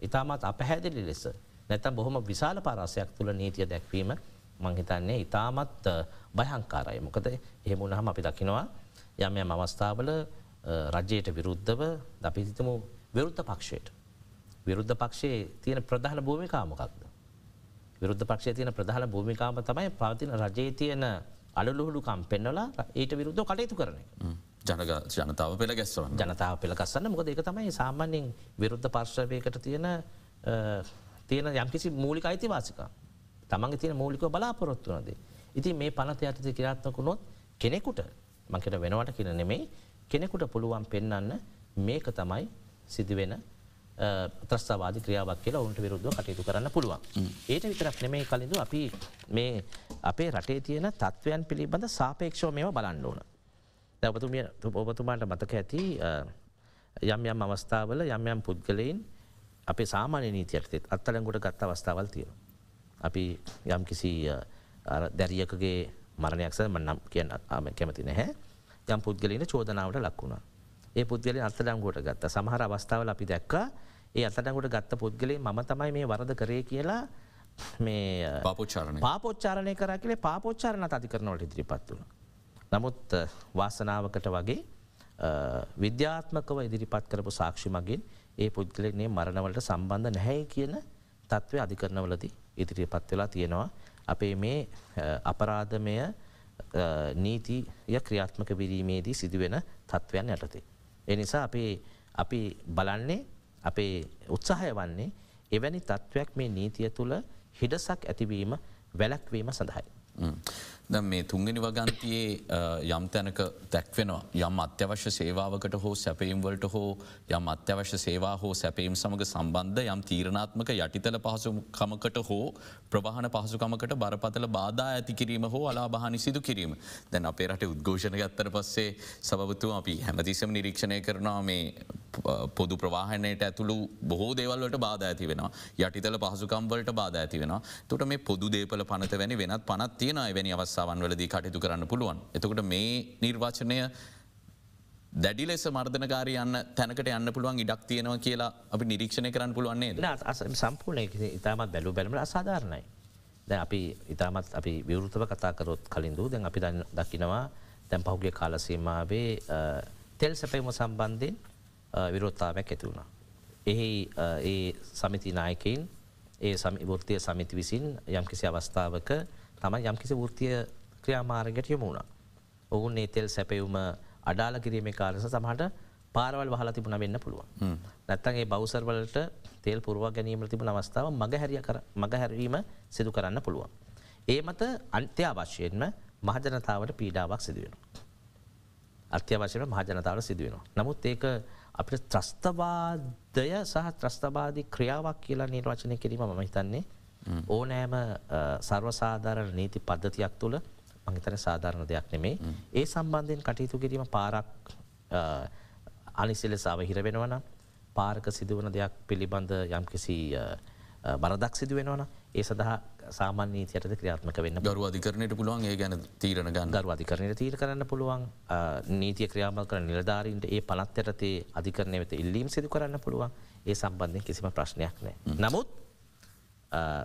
ඉතාමත් අපහැදිලි ලෙස නැතම් බොහොම විශාල පරාසයක් තුළ නීතිය දැක්වීම මංහිතන්නේ ඉතාමත් භයංකාරය මොකද එහෙමුණහම අපි දකිනවා යම යම් අවස්ථාවල රජයට විරුද්ධව දපිතිතමු විරුද්ධ පක්ෂයට. විරුද්ධ පක්ෂයේ තියෙන ප්‍රධාන භූමිකාමකක්ද. විරුද්ධ පක්ෂය තියෙන ප්‍රධාන භූමිකාම තමයි පවතින රජයේ තියෙන අලුහුළුකම් පෙන්නලා ඊට විරුද්ධ කටයුතු කරන. ජනතාව පෙළ ගැස්වන ජනතාව පෙළකස්සන්න මොකද ඒක තමයි සාමාන්‍යෙන් විරුද්ධ පර්ශවයකට තියෙන තියෙන යම්කිසි මූලික අයිතිවාසික තමන්ගේ තියෙන මූලික බලාපොරොත්තු වනදේ. ඉති මේ පනත යටත කිරාත්මකුණොත් කෙනෙකුට මකට වෙනවට කියන නෙමෙයි කෙනෙකුට පුළුවන් පෙන්නන්න මේක තමයි සිදුවෙන ත්‍රස්ථවාද ක්‍රියාවක් කියලා ඔවුන්ට විරුද්ධ කටයුතු කරන්න පුළුවන්. ඒට විතරක් නෙමේ කලින්ඳ අපි මේ අපේ රටේ තියෙන තත්ත්වයන් පිළිබඳ සාපේක්ෂෝ මෙම බලන්න ඕන. දැවතුමිය ඔබතුමාට මතක ඇති යම් යම් අවස්ථාවල යම් යම් පුද්ගලයින් අපේ සාමාන්‍ය නීතියටතෙත් අත්තලංගොට ගත්ත අවස්ථාවල් තියෙන. අපි යම් කිසි දැරියකගේ මරණයක්ස මන්නම් කියන්න කැමති නැහැ යම් පුද්ගලන චෝදනාවට ලක්වුණා. ඒ පුද්ගල අත්තඩංගුවට ගත්ත සමහර අවස්ථාවල අපි දැක්ක ඒ අත්තඩංගුට ගත්ත පුද්ගලේ ම තමයි මේ වරද කරේ කියලා මේ පාපොච්චාරණ පාපොච්චාරණය කර කියලේ පාපොච්චාරණ අති කරනවට ඉදිරිපත් වුණ. නමුත් වාසනාවකට වගේ විද්‍යාත්මකව ඉදිරිපත් කරපු සාක්ෂි මගින් ඒ පුද්ගලනේ මරණවලට සම්බන්ධ නැහැ කියන තත්ත්වය අධිකරනවලද ඉදිරිපත් වෙලා තියෙනවා. අපේ මේ අපරාධමය නීතිය ක්‍රියාත්මක විරීමේදී සිදුවෙන තත්ත්වයන් යටතේ. එනිසා අපේ අපි බලන්නේ අපේ උත්සාහය වන්නේ එවැනි තත්ත්වයක් මේ නීතිය තුළ හිඩසක් ඇතිවීම වැලක්වීම සඳහයි. දැ මේ තුන්ගනි වගන්තියේ යම් තැනක දැක්වෙනවා. යම් අත්‍යවශ්‍ය සේවාවකට හෝ සැපීම්වලට හෝ යම් අත්‍යවශ්‍ය සේවා හෝ සැපීම් සමඟ සම්බන්ධ යම් තීරණාත්මක යටිතල පහසුකමකට හෝ ප්‍රවාහන පහසුකමකට බරපතල බාධා ඇති කිරීම හෝ අලා බහනි සිදු කිරීම. දැන් අපේ රට උද්ඝෝෂණ ගත්තර පස්සේ සබතු අපි හැමතිසම නිරීක්ෂණය කරනවා මේ පොදු ප්‍රවාහනයට ඇතුළු බොහෝ දේවල්වට බාධ ඇති වෙන යටිතල පහසුකම්වලට බාධ ඇති වෙන තුට මේ පොදු දේපල පනත වැනි වෙනත් පනත් තියෙන එවැනි අවස්සා අවස්ථාවන් වලදී කටයුතු කරන්න පුළුවන්. එතකොට මේ නිර්වාචනය දැඩි ලෙස මර්ධනකාරය යන්න තැනකට යන්න පුළුවන් ඉඩක් තියෙනවා කියලා අපි නිරීක්ෂණය කරන්න පුළුවන්න්නේ සම්පූර්ණය ඉතාමත් බැලු බැලම අසාධාරණයි. දැ අපි ඉතාමත් අපි විවෘතව කතාකරොත් කලින්දූ දැන් අපි දකිනවා දැන් පහුගේ කාලසීමාවේ තෙල් සැපීම සම්බන්ධයෙන් විරෝත්තාවයක් ඇතිවුණා. එහි ඒ සමිති නායකයින් ඒ සමිවෘතිය සමිති විසින් යම්කිසි අවස්ථාවක තම යම්කිසි වෘතිය ක්‍රියාමාරගට යමුණා. ඔවුන් ඒ තෙල් සැපයුම අඩාල කිරීම කාලස සමහට පාරවල් වහලා තිබුණ වෙන්න පුළුවන්. නැත්තන්ගේ බෞසර්වලට තෙල් පුරුව ගැනීම තිබුණ අවස්ථාව මගහැරිය මගහැරීම සිදු කරන්න පුළුවන්. ඒ මත අන්ත්‍ය අවශ්‍යයෙන්ම මහජනතාවට පීඩාවක් සිදුවෙන. අත්‍යවශයන මහජනතාවට සිදුවෙනවා. නමුත් ඒක අපිට ත්‍රස්තවාදය සහ ත්‍රස්තවාදී ක්‍රියාවක් කියලා නිර්වචනය කිරීම ම හිතන්නේ ඕනෑම සර්වසාධාරණ නීති පද්ධතියක් තුළ මහිතන සාධාරණ දෙයක් නෙමේ. ඒ සම්බන්ධයෙන් කටයුතු කිරීම පාරක් අනිසිල සාව හිර වෙනවන පාරක සිදුවන දෙයක් පිළිබඳ යම්කිසි බරදක් සිදු වෙනවන ඒ සඳහා සාමාන්‍ය නීතියටද ක්‍රියාත්මක වෙන්න ගරු අධිකරණයට පුළුවන් ඒ ගැන තීරණ ගන්න. ගරු අධිකරණයට තීර කරන්න පුළුවන්. නීතිය ක්‍රියාමල් කර නිලධාරීන්ට ඒ පනත්යටතේ අධිකරණය වෙත ඉල්ලීම් සිදු කරන්න පුළුවන්. ඒ සම්බන්ධය කිසිම ප්‍රශ්නයක් නෑ. නමුත්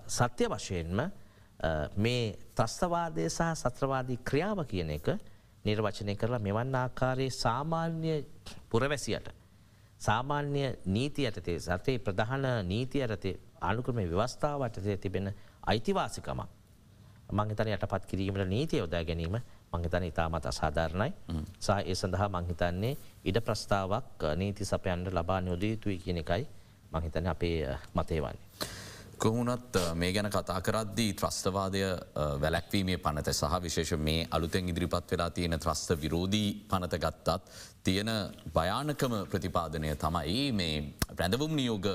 සත්‍ය වශයෙන්ම මේ ත්‍රස්තවාදය සහ සත්‍රවාදී ක්‍රියාව කියන එක නිර්වචනය කරලා මෙවන් ආකාරයේ සාමාන්‍ය පුරවැසියට. සාමාන්‍ය නීති ඇතතේ සතේ ප්‍රධාන නීති ඇරතේ අනුකරම ව්‍යවස්ථාවටතේ තිබෙන අයිතිවාසිකම මංහිතන යටපත් කිරීමට නීතිය යොදා ගැනීම මංහිතන ඉතාමත් අසාධාරණයි සහ ඒ සඳහා මංහිතන්නේ ඉඩ ප්‍රස්ථාවක් නීති සපයන්ට ලබා යොදයුතුයි කියන එකයි මංහිතන අපේ මතේවන්නේ. කොහුණත් මේ ගැන කතා කරද්දී ත්‍රස්තවාදය වැලැක්වීමේ පනත සහ විශේෂ මේ අලුතෙන් ඉදිරිපත් වෙලා තියෙන ත්‍රස්ත විරෝධී පනත ගත්තත් තියෙන භයානකම ප්‍රතිපාදනය තමයි මේ ප්‍රැඳවුම් නියෝග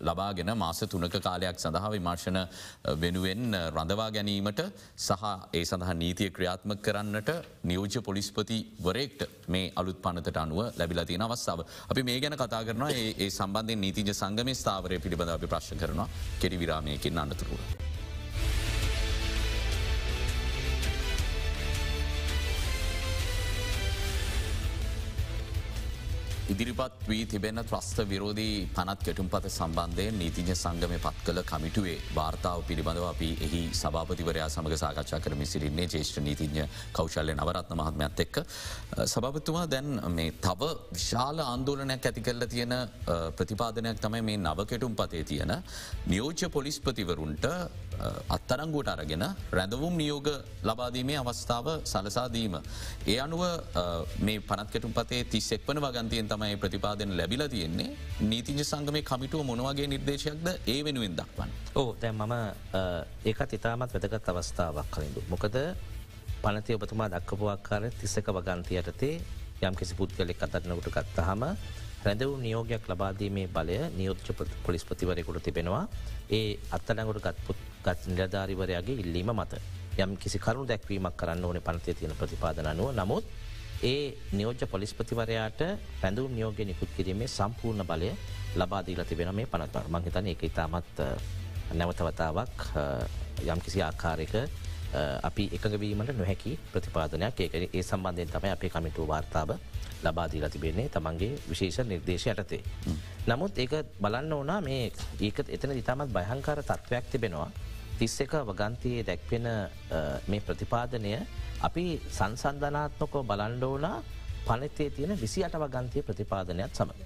ලබාගෙන මාස තුනක කාලයක් සඳහා විමර්ශන වෙනුවෙන් රඳවා ගැනීමට සහ ඒ සඳහා නීතිය ක්‍රියාත්ම කරන්නට නියෝජ්‍ය පොලිස්පති වරෙක්ට මේ අලුත් පනතට අනුව ලැබිලා තියෙන අවස්ථාව. අපි මේ ගැන කතා කරනවා ඒ සම්බන්ධය නීතිජ සංගම ස්ථාවරය පිළිබඳ අපි ප්‍රශ් කරනවා කෙරි විරාමයකින් අන්නතුරුව. ඉදිරිපත් වී තිබෙන ත්‍රස්ත විරෝධී පනත් කෙටුම් පත සම්බන්ධයෙන් නීතිජ සංගමය පත් කළ කමිටුවේ වාර්තාව පිළිබඳව අපි එහි සභාපතිවරයා සමඟ සාකච්ඡා කරම සිරින්නේ ජේෂ්ඨ නීතිඥ කෞශල්‍ය නවරත්න මහත්මයත් එක්ක. සභපතුමා දැන් මේ තව විශාල ආන්දෝලනයක් ඇති කරල තියෙන ප්‍රතිපාදනයක් තමයි මේ නවකෙටුම් පතේ තියෙන නියෝජ්‍ය පොලිස්පතිවරුන්ට අත්තරංගුවට අරගෙන රැඳවුම් නියෝග ලබාදීමේ අවස්ථාව සලසාදීම. ඒ අනුව මේ පනත්කෙටුම් පතේ තිස්සෙක් වන වගන්තියෙන් තමයි ප්‍රතිපාදන ලැබිල තියෙන්නේ නීතිජ සංගමය කමිටුව මොනවගේ නිර්දේශයක්ද ඒ වෙනුවෙන් දක්වන්න. ඕ දැන් මම ඒකත් ඉතාමත් වැදගත් අවස්ථාවක් කලින්දු. මොකද පනති ඔබතුමා දක්කපුවාක්කාර තිස්සක වගන්තියටතේ යම් කිසි පුද්ගලෙක් අතරනකට ගත්තහම රැඳවූ නියෝගයක් ලබාදීමේ බලය නියෝච්ච පොලිස්පතිවරයකුට තිබෙනවා ඒ අත්තනගොට ගත්පුත් ගත් නිලධාරිවරයාගේ ඉල්ලීම මත. යම් කිසි කරුණු දැක්වීමක් කරන්න ඕන පනතිය තියෙන ප්‍රතිපාදන අනුව. නමුත් ඒ නියෝජ්‍ය පොලිස්පතිවරයාට පැඳවම් නියෝග නිකුත් කිරීමේ සම්පූර්ණ බලය ලබාදීල තිබෙන මේ පනත්වර මංහිතන එක ඉතාමත් නැවතවතාවක් යම් කිසි ආකාරයක අපි එකගවීමට නොහැකි ප්‍රතිපාදනයක්. ඒක ඒ සම්බන්ධයෙන් තමයි අපේ කමිටුව වාර්තාව ලබාදීලා තිබෙන්නේ තමන්ගේ විශේෂ නිර්දේශ යටතේ. නමුත් ඒක බලන්න ඕනා මේ ඒකත් එතන ඉතාමත් භයංකාර තත්ත්වයක් තිබෙනවා. තිස්ස එක වගන්තයේ දැක්වෙන මේ ප්‍රතිපාදනය අපි සංසන්ධනාත්මකෝ බලන්ඩෝනා පනතේ තියෙන විසි අට වගන්තය ප්‍රතිපාදනයක් සමඟ.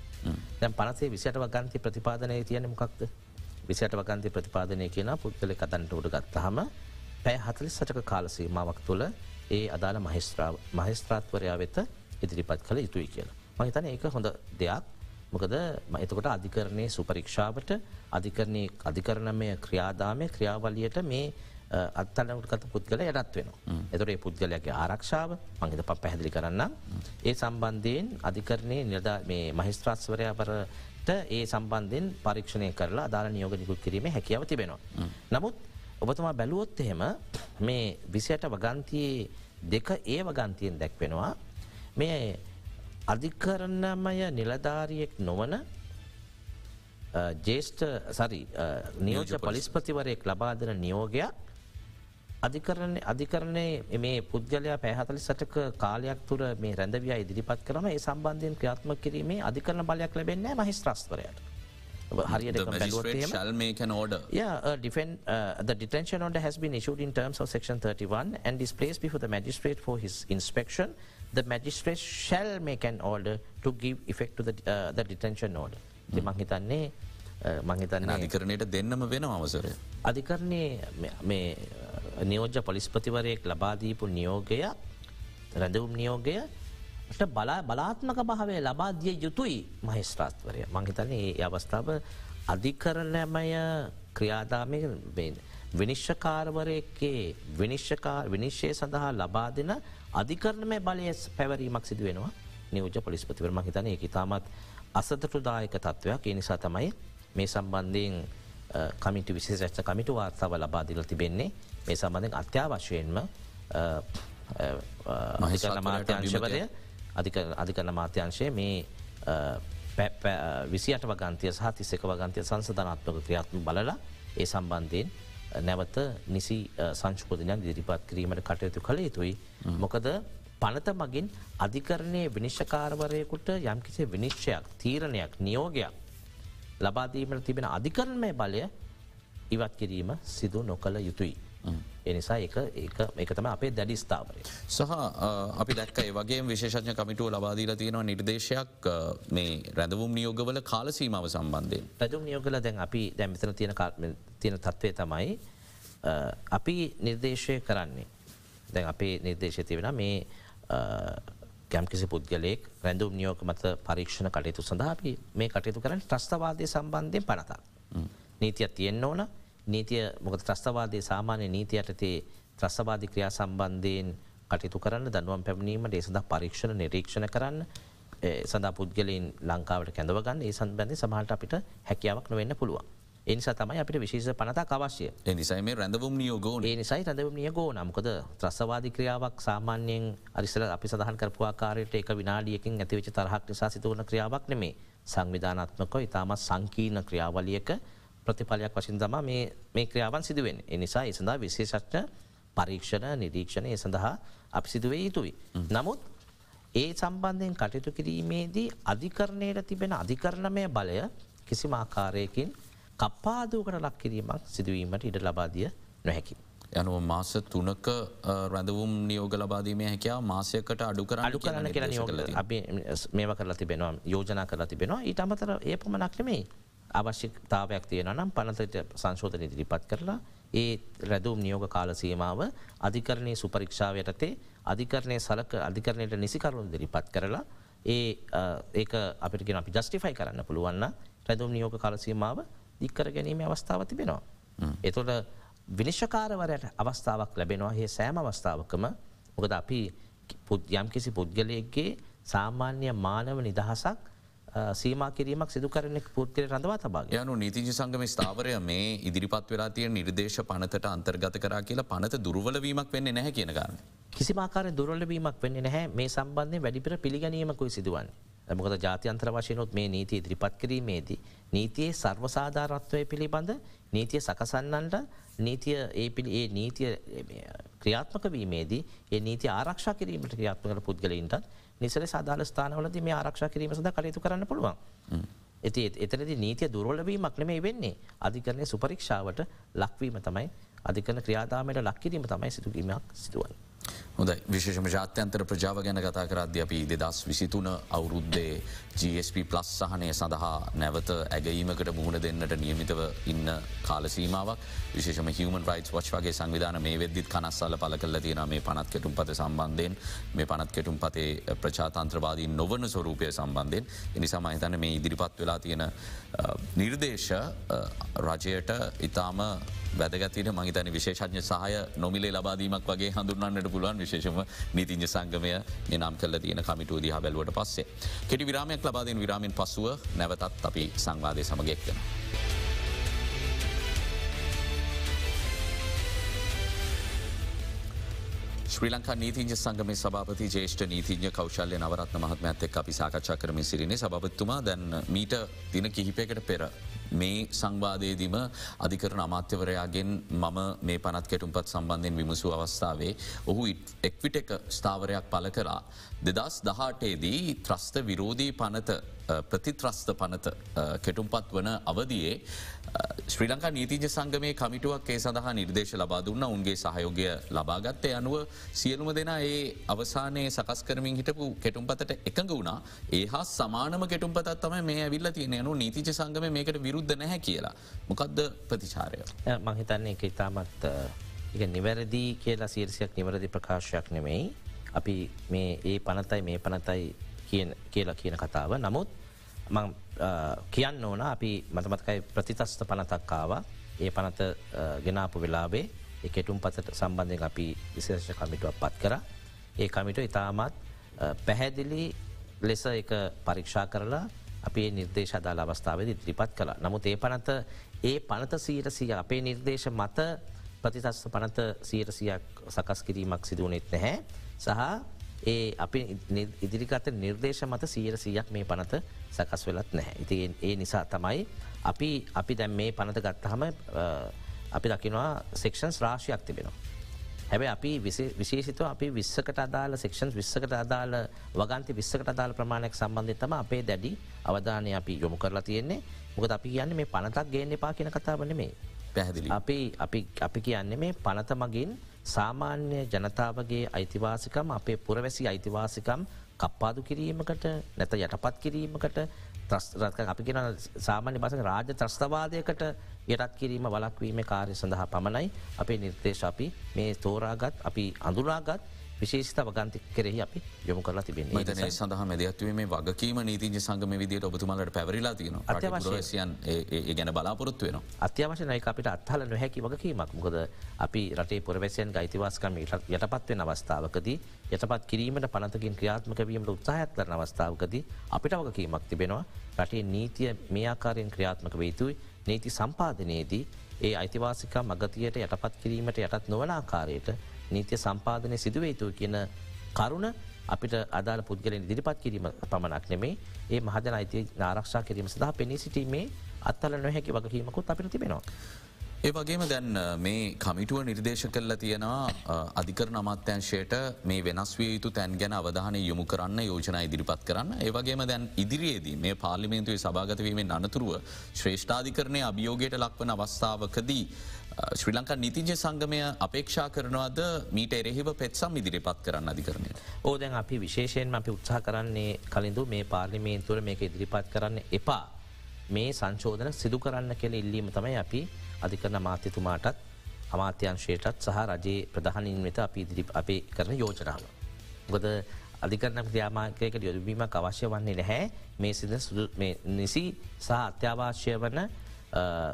දැන් පනසේ විසිට වගන්ති ප්‍රතිපාදනය තියෙන මොකක්ද විසිට වගන්ති ප්‍රතිපාදනය කියන පුද්ගල කතන්ටෝට ගත්තහම පැය හතලි සටක කාලසීමාවක් තුළ ඒ අදාළ මහිස්ත්‍රාත්වරයා වෙත ඉදිරිපත් කළ යුතුයි කියලා. මහිතන ඒක හොඳ දෙයක් මොකද එතකොට අධිකරණය සුපරීක්ෂාවට අධිකරණය අධිකරණමය ක්‍රියාදාමය ක්‍රියාවලියට මේ අත්තනටකත පුද්ගල යටත් වෙන. එතුරේ පුද්ගලයගේ ආරක්ෂාව මංහිත ප පැහැදිලි කරන්න. ඒ සම්බන්ධයෙන් අධිකරණය නිර්ද මේ මහිස්ත්‍රාත්වරයාපරට ඒ සම්බන්ධයෙන් පරීක්ෂණය කරලා අදාළ නියෝග නිකුත් කිරීම හැකියාව තිබෙනවා. නමුත් ඔබතුමා බැලුවොත් එහෙම මේ විසියට වගන්තියේ දෙක ඒ වගන්තියෙන් දැක්වෙනවා මේ අධිකරණමය නිලධාරියෙක් නොවන ජේෂ්ඨ සරි නියෝජ පලිස්පතිවරයෙක් ලබාදන නියෝගයක් අධිකරණ අධිකරණය මේ පුද්ගලයා පැහතලි සටක කාලයක් තුර මේ රැඳවිය ඉදිරිපත් කරම ඒ සම්බන්ධයෙන් ක්‍රියාත්ම කිරීමේ අධිකරණ බලයක් ලැබෙන්නේ මහිස්ත්‍රස්වරයට. has been issued in terms of section 31 and is placed before the magistrate for his inspection. The magistrate shall make an order to give effect to the, uh, the detention order. Mm. මංහිතන්නේ මංහිතන්න අධිකරණයට දෙන්නම වෙන අවසරය. අධිකරණය මේ නියෝජ්‍ය පොලිස්පතිවරයෙක් ලබාදීපු නියෝගය රැඳවුම් නියෝගය බලා බලාත්මක භාවය ලබාදිය යුතුයි මහිස්ත්‍රාත්වරය මංහිතන ඒ අවස්ථාව අධිකරණමය ක්‍රියාදාමය විනිශ්ෂකාරවරයකේ විනිශ්ෂකා විනිශ්ෂය සඳහා ලබා දෙන අධිකරණමය බලය පැවරීමක් සිදු වෙනවා. නියෝජ පොලිස්පතිවර මහිතන ඒ ඉතාමත් අසතටුදායක තත්ත්වයක් ඒ නිසා තමයි මේ සම්බන්ධයෙන් කමිට විශේෂ කමිට වාර්තාව ලබාදිල තිබෙන්නේ. මේ සම්බඳෙන් අත්‍යවශයෙන්ම මහිකරන මාත්‍යංශවරය අධිකරන මාත්‍යංශය මේ විසිට වගන්තිය සහ තිස්සක වගන්තිය සංසධනාත්මක ක්‍රියාත්ම බලලා ඒ සම්බන්ධයෙන් නැවත නිසි සංශකෝධනයක් දිරිපත් කිරීමට කටයුතු කළ යුතුයි. මොකද පනත මගින් අධිකරණය විනිශ්ෂකාරවරයකුට යම්කිසි විනිශ්චයක් තීරණයක් නියෝගයක් ලබාදීමට තිබෙන අධිකරණමය බලය ඉවත් කිරීම සිදු නොකළ යුතුයි. එනිසා එක තම අපේ දැඩි ස්ථාවරය. සහ අපි දැක්ක වගේ විශේෂඥ කමිටුව ලබාදීල තියෙනවා නිර්දේශයක් මේ රැඳවුම් නියෝගවල කාලසීමාව සම්බන්ධය. රැජුම් නියෝගල දැන් අපි දැමිතන තියෙන තියෙන තත්ත්වය තමයි අපි නිර්දේශය කරන්නේ. දැන් අපේ නිර්දේශය තිවෙන මේ ගැම්කිසි පුද්ගලයෙක් රැඳුම් නියෝක මත පරීක්ෂණ කටයුතු සඳහා අපි මේ කටයුතු කරන්න ත්‍රස්තවාදය සම්බන්ධයෙන් පනතා. නීතියක් තියෙන්න්න ඕන නීතිය මොක ත්‍රස්තවාදය සාමාන්‍ය නීතියටතේ ත්‍රස්වාදි ක්‍රියා සම්බන්ධයෙන් කටයුතු කරන්න දනුවම් පැමිණීමට ඒ සඳ පරීක්ෂණ නිරීක්ෂණ කරන්න සඳ පුද්ගලින් ලංකාවට කැඳවගන්න ඒ සන්බන්ධය සමහට අපිට හැකියාවක් නොවෙන්න පුළුවන්. එනිසා තමයි අපිට විශේෂ පනතා අවශ්‍ය. නිසයි මේ රැඳවම් නියෝගෝ නිසයි රැඳවම් නියගෝ නම්කොද ත්‍රස්වාදි ක්‍රියාවක් සාමාන්‍යයෙන් අරිසල අපි සඳහන් කරපුවාකාරයට එක විනාඩියකින් ඇතිවෙච තරහක් නිසා සිදුවන ක්‍රියාවක් නෙමේ සංවිධානත්මක ඉතාමත් සංකීර්ණ ක්‍රියාවලියක ප්‍රතිඵලයක් වශයෙන් තම මේ ක්‍රියාවන් සිදුවෙන් එනිසා ඒ සඳහා විශේෂච්ච පරීක්ෂණ නිරීක්ෂණය සඳහා අපි සිදුවේ යුතුයි. නමුත් ඒ සම්බන්ධයෙන් කටයුතු කිරීමේදී අධිකරණයට තිබෙන අධිකරණමය බලය කිසිම ආකාරයකින් කප්පාදූකට ලක් කිරීමක් සිදුවීමට ඉඩ ලබාදිය නොහැකි. යනුව මාස තුනක රැඳවුම් නියෝග ලබාදීමේ හැකයා මාසයකට අඩු කර අඩු කරන්න කියලා නියෝග අපි මේව කරලා තිබෙනවා යෝජනා කරලා තිබෙනවා. ඊට අමතර ඒ පමණක් නෙමෙයි අවශ්‍යතාවයක් තියෙන නම් පනතට සංශෝධන ඉදිරිපත් කරලා ඒ රැදුම් නියෝග කාල සීමාව අධිකරණය සුපරීක්ෂාවයටතේ අධිකරණය සලක අධිකරණයට නිසිකරුණු දිරිපත් කරලා ඒ ඒක අපිට අපි ජස්ටිෆයි කරන්න පුළුවන්න රැදුම් නියෝග කාලසීමාව දික්කර ගැනීම අවස්ථාව තිබෙනවා. එතොට විනිශ්ෂකාරවරයට අවස්ථාවක් ලැබෙනවා ඒ සෑම අවස්ථාවකම මොකද අපි යම්කිසි පුද්ගලයක්ගේ සාමාන්‍ය මානව නිදහසක් සීම කිරීමක් සිදුකරනෙක් පුද්ගල රඳවා තබා යනු නීතිජ සංගම ස්ථාවරය මේ ඉදිරිපත් වෙලා තිය නිර්දේශ පනතට අන්තර්ගත කරා කියලා පනත දුර්වලවීමක් වෙන්නේ නැහැ කියන ගන්න. කිසිමාකාර දුරලවීමක් වෙන්නේ නැහැ මේ සම්බන්ධය වැඩිපිර පිළිගැනීමකුයි සිදුවන්නේ. මොකද ජාතියන්ත්‍ර වශයනොත් මේ නීති ඉදිරිපත් කිරීමේදී. නීතියේ සර්වසාධාරත්වය පිළිබඳ නීතිය සකසන්නන්ට නීතිය ඒ පිළි ඒ නීතිය ක්‍රියාත්මක වීමේදී ඒ නීති ආරක්ෂා කිරීමට ක්‍රියාත්මකට පුද්ගලයින්ටත් නිසල සදාල ස්ථානවලද මේ ආරක්ෂා කිරීම සඳ කටයුතු කරන්න පුළුවන්. ඇති එතනද නීතිය දුරලවීමක් නෙමේ වෙන්නේ අධිකරණය සුපරීක්ෂාවට ලක්වීම තමයි අධිකන ක්‍රියාදාමයට ලක්කිරීම තමයි සිදුකීමක් සිදුවන්. හොඳ විශේෂම ජාත්‍යන්තර ප්‍රජාව ගැන කතා කරද්‍ය අපි දෙදස් විසිතුන අවුරුද්දේ GSP ප්ලස් සහනය සඳහා නැවත ඇගීමකට මුහුණ දෙන්නට නියමිතව ඉන්න කාලසීමාවක් විශේෂම හමන් රයිස් වච් වගේ සංවිධාන මේ වෙද්දිත් කනස්සල්ල පල කල තියෙන මේ පනත් කෙටුම් පත සම්බන්ධයෙන්. මේ පනත් කෙටුම් පතේ ප්‍රචාතන්ත්‍රවාදී නොවන ස්වරූපය සම්බන්ධයෙන්. එනිසා මහිතන මේ ඉදිරිපත් වෙලා තියෙන නිර්දේශ රජයට ඉතාම වැදගතින මහිතන විශේෂඥ සහය නොමිලේ ලබාදීමක් වගේ හඳුන්නන්නට පුළුවන් විශේෂම නීතිංජ සංගමය නම් කල තියන කමිටු දිහ බැලුවට පස්සේ. කෙටි විරාමයක් ලබාදීන් විරාමෙන් පසුව නැවතත් අපි සංවාධය සමගෙක්කන. ශ්‍රී ලංකා නීතිජ සංගම සභාපති ජේෂ්ඨ නීතිඥ කෞශල්‍ය නවරත්න මහත්මඇත් එක් අපි සාකච්ඡා කරමින් සිරින්නේ සභපත්තුමා දැන් මීට දින කිහිපයකට පෙර මේ සංවාදයේදීම අධිකරන අමාත්‍යවරයාගෙන් මම මේ පනත් කෙටුම්පත් සම්බන්ධයෙන් විමසූ අවස්ථාවේ ඔහු එක්විට එක ස්ථාවරයක් පල කරා. දෙදස් දහටේදී ත්‍රස්ත විරෝධී පනත ප්‍රතිත්‍රස්ත පනත කෙටුම්පත් වන අවදියේ ශ්‍රී ලංකා නීතිජ සංගමේ කමිටුවක් ඒ සඳහා නිර්දේශ ලබා දුන්න උන්ගේ සහයෝගය ලබාගත්තය අනුව සියලුම දෙනා ඒ අවසානයේ සකස් කරමින් හිටපු කෙටුම්පතට එකඟ වුණා ඒ හා සමානම කෙටුම්පතත් තම මේ ඇවිල්ල තියෙන යනු නීතිජ සංගම මේකට විරුද්ධ නැහැ කියලා. මොකක්ද ප්‍රතිචාරය. මහිතන්නේ එක ඉතාමත් නිවැරදි කියලා සීරසියක් නිවැරදි ප්‍රකාශයක් නෙමෙයි. අපි මේ ඒ පනතයි මේ පනතයි කියලා කියන කතාව නමුත් කියන්න ඕන අපි මතමතකයි ප්‍රතිතස්ත පනතක්කාව ඒ පනත ගෙනාපු වෙලාබේ එකෙටුම් පතට සම්බන්ධයෙන් අපි විශේෂ කමිටුවක් පත් කර. ඒ කමිට ඉතාමත් පැහැදිලි ලෙස එක පරීක්ෂා කරලා අපේ නිර්දේශ අදාල අවස්ථාවද ත්‍රිපත් කළ. නමුත් ඒ පනත ඒ පනත සීරසිය අපේ නිර්දේශ මත ප්‍රතිතස්ස පනත සීරසියක් සකස් කිරීමක් සිදුවනෙත් නැහැ. සහ ඒ අපි ඉදිරිගත නිර්දේශ මත සීර සීයක් මේ පනත සකස් වෙලත් නැහැ. ඉති ඒ නිසා තමයි අපි අපි දැම් මේ පනත ගත්තහම අපි දකිනවා සෙක්ෂන්ස් රාශයක් තිබෙනවා. හැබැ අපි විශේෂිතව අපි විස්සකට අදාල සෙක්ෂන් විස්සකට අදාල වගන්ති විස්සකට අදාල ප්‍රමාණයක් සම්බන්ධතම අපේ දැඩි අවධානය අපි යොමු කරලා තියෙන්නේ මොකද අපි කියන්න මේ පනතක් ගේන්න එපා කියන කතාවන මේ පැහැදිලි අපි අපි කියන්නේ මේ පනත මගින් සාමාන්‍ය ජනතාවගේ අයිතිවාසිකම් අපේ පුරවැසි අයිතිවාසිකම් කප්පාදු කිරීමකට නැත යටපත් කිරීමකට ත්‍රස්රත් අපි කියෙන සාමාන්‍ය බස රාජ ත්‍රස්තවාදයකට යටත් කිරීම වලක්වීම කාරය සඳහා පමණයි. අපේ නිර්දේශ අපි මේ තෝරාගත් අපි අඳුරාගත් විශේෂත වගන්ති කෙරෙහි අපි යොමු කරලා තිබෙන්නේ. න සඳහ මැදත්වේ වගකීම නීතිජ සංගම විදිට ඔබතුමලට පැවරිලා තියන අත්‍යවශයන් ගැන බලාපොරොත්තු වෙන අත්‍යවශනය අපිට අත්හල නොහැකි වගකීමක්. මොකද අපි රටේ පුරවැසියන් ගයිතිවාස්කම යටපත්වෙන අවස්ථාවකදී යටපත් කිරීමට පනතකින් ක්‍රියාත්මක වීමට උත්සාහත් කරන අවස්ථාවකදී අපිට වගකීමක් තිබෙනවා. රටේ නීතිය මේ ආකාරයෙන් ක්‍රියාත්මක වේතුයි නීති සම්පාධනයේදී ඒ අයිතිවාසිකා මගතියට යටපත් කිරීමට යටත් නොවන ආකාරයට නීතිය සම්පාධනය සිදුවේතුව කියන කරුණ අපිට අදාළ පුද්ගලින් දිරිපත් කිරීම පමණක් නෙමේ ඒ මහජන අයිතිය ආරක්ෂා කිරීම සඳහා පෙනී සිටීමේ අත්තල නොහැකි වගකීමකුත් අපිට තිබෙනවා. ඒ වගේම දැන් මේ කමිටුව නිර්දේශ කරල තියෙනවා අධිකර නමත්‍යංශයට මේ වෙනස් විය යුතු තැන් ගැන අවධානය යොමු කරන්න යෝජන ඉදිරිපත් කරන්න ඒවගේම දැන් ඉදිරියේදී මේ පාලිමේන්තුවේ සභාගතවීමෙන් අනතුරුව ශ්‍රේෂ්ඨාධිකරණය අභියෝගයට ලක්වන අවස්ථාවකදී ශ්‍රී ලංකා නිතිජ සංගමය අපේක්ෂා කරනවාද මීට එරෙහිව පෙත්සම් ඉදිරිපත් කරන්න අධිකරණය. ඕදැන් අපි විශේෂයෙන් අපි උත්සා කරන්නේ කලින්ඳු මේ පාර්ලිමේන්තුවර මේක ඉදිරිපත් කරන්න එපා. මේ සංශෝධන සිදු කරන්න කෙළ ඉල්ලීම තමයි අපි අධිකරන මාත්‍යතුමාටත් අමාත්‍යංශයටත් සහ රජයේ ප්‍රධානින් වෙත අපි ඉදිරි අපේ කරන යෝජනාව. ගොද අධිකරන ක්‍රියාමාකයකට යොදවීමක් අවශ්‍ය වන්නේ නැහැ මේ සිද නිසි සහ අත්‍යවාශ්‍ය වන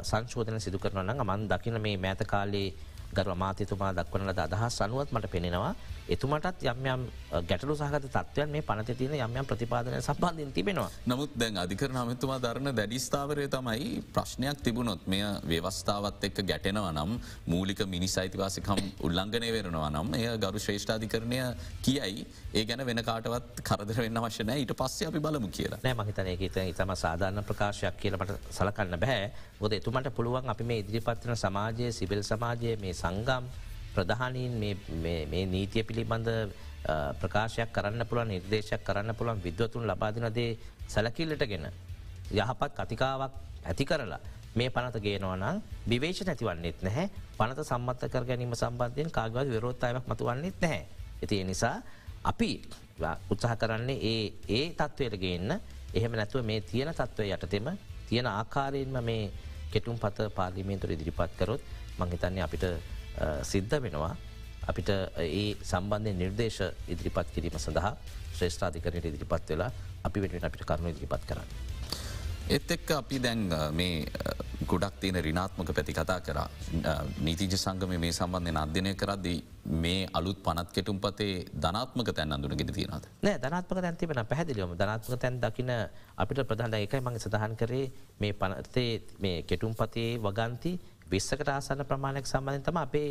සංශෝධන සිදු කරන මන් දකින මේ මෑත කාලේ ගර මාතතුමා දක්වන ලද අදහස් සනුවත් මට පෙනෙනවා. එතුමටත් යම්යම් ගැටලු සහගත තත්වයන් මේ පනත තියන යම්යම් ප්‍රතිපාදනය සම්බන්ධින් තිබෙනවා. නමුත් දැන් අධිකර නමතුමා දරන දැඩිස්ථාවරය තමයි ප්‍රශ්නයක් තිබුණොත් මෙය ව්‍යවස්ථාවත් එක්ක ගැටෙනව නම් මූලික මිනිස් අයිතිවාසිකම් උල්ලංඝනය වෙරනවා නම් එය ගරු ශ්‍රේෂ්ඨාධිකරණය කියයි. ඒ ගැන වෙන කාටවත් කරදර වෙන්න වශනය ඊට පස්සේ අපි බලමු කියලා. නෑ මහිතනය හිත ඉතම සාධාරණ ප්‍රකාශයක් කියලට සලකන්න බැහැ ගොද එතුමට පුළුවන් අපි මේ ඉදිරිපත්වන සමාජය සිවිල් සමාජය මේ සංගම් ප්‍රධානීන් මේ නීතිය පිළිබඳ ප්‍රකාශයක් කරන්න පුළුවන් නිර්දේශයක් කරන්න පුළුවන් විද්වතුන් ලබාදිනදේ සැලකිල්ලටගෙන යහපත් කතිකාවක් ඇති කරලා මේ පනත ගේනවනම් විවේශ නැතිවන්නෙත් නැහැ පනත සම්මත කර ගැනීම සම්බන්ධයෙන් කාගවත් විරෝත්තායක් මතුවන්නෙත් නැහැ. ඇති නිසා අපි උත්සාහ කරන්නේ ඒ ඒ තත්ත්වයට ගේන්න එහෙම නැතුව මේ තියෙන තත්ත්වය යටතෙම තියෙන ආකාරයෙන්ම මේ කෙටුම් පත පාර්ලිමේන්තුර ඉදිරිපත් කරොත් මංහිතන්නේ අපිට සිද්ධ වෙනවා. අපිට ඒ සම්බන්ධය නිර්දේශ ඉදිරිපත් කිරීම සඳහා ශ්‍රේෂ්ඨාධිකරයට ඉදිරිපත් වෙලා අපි වෙනුවෙන් අපිට කරුණු ඉදිරිපත් කරන්න. එත් එක්ක අපි දැන් මේ ගොඩක් තියෙන රිනාත්මක පැති කතා කර. නීතිජ සංගම මේ සම්බන්ධය අධ්‍යනය කරද්දී මේ අලුත් පනත් කෙටුම් පතේ ධනාත්මක තැන් අඳුන ගෙට තියෙනද නෑ ධනාත්මක තැන්තිබෙන පැදිලියම ධනාත්මක තැන් දකින අපිට ප්‍රධාන එකයි මගේ සඳහන් කරේ. මේ පනතේ මේ කෙටුම් පතේ වගන්ති විස්සකට ආසන්න ප්‍රමාණයක් සම්බන්ධ තම අපේ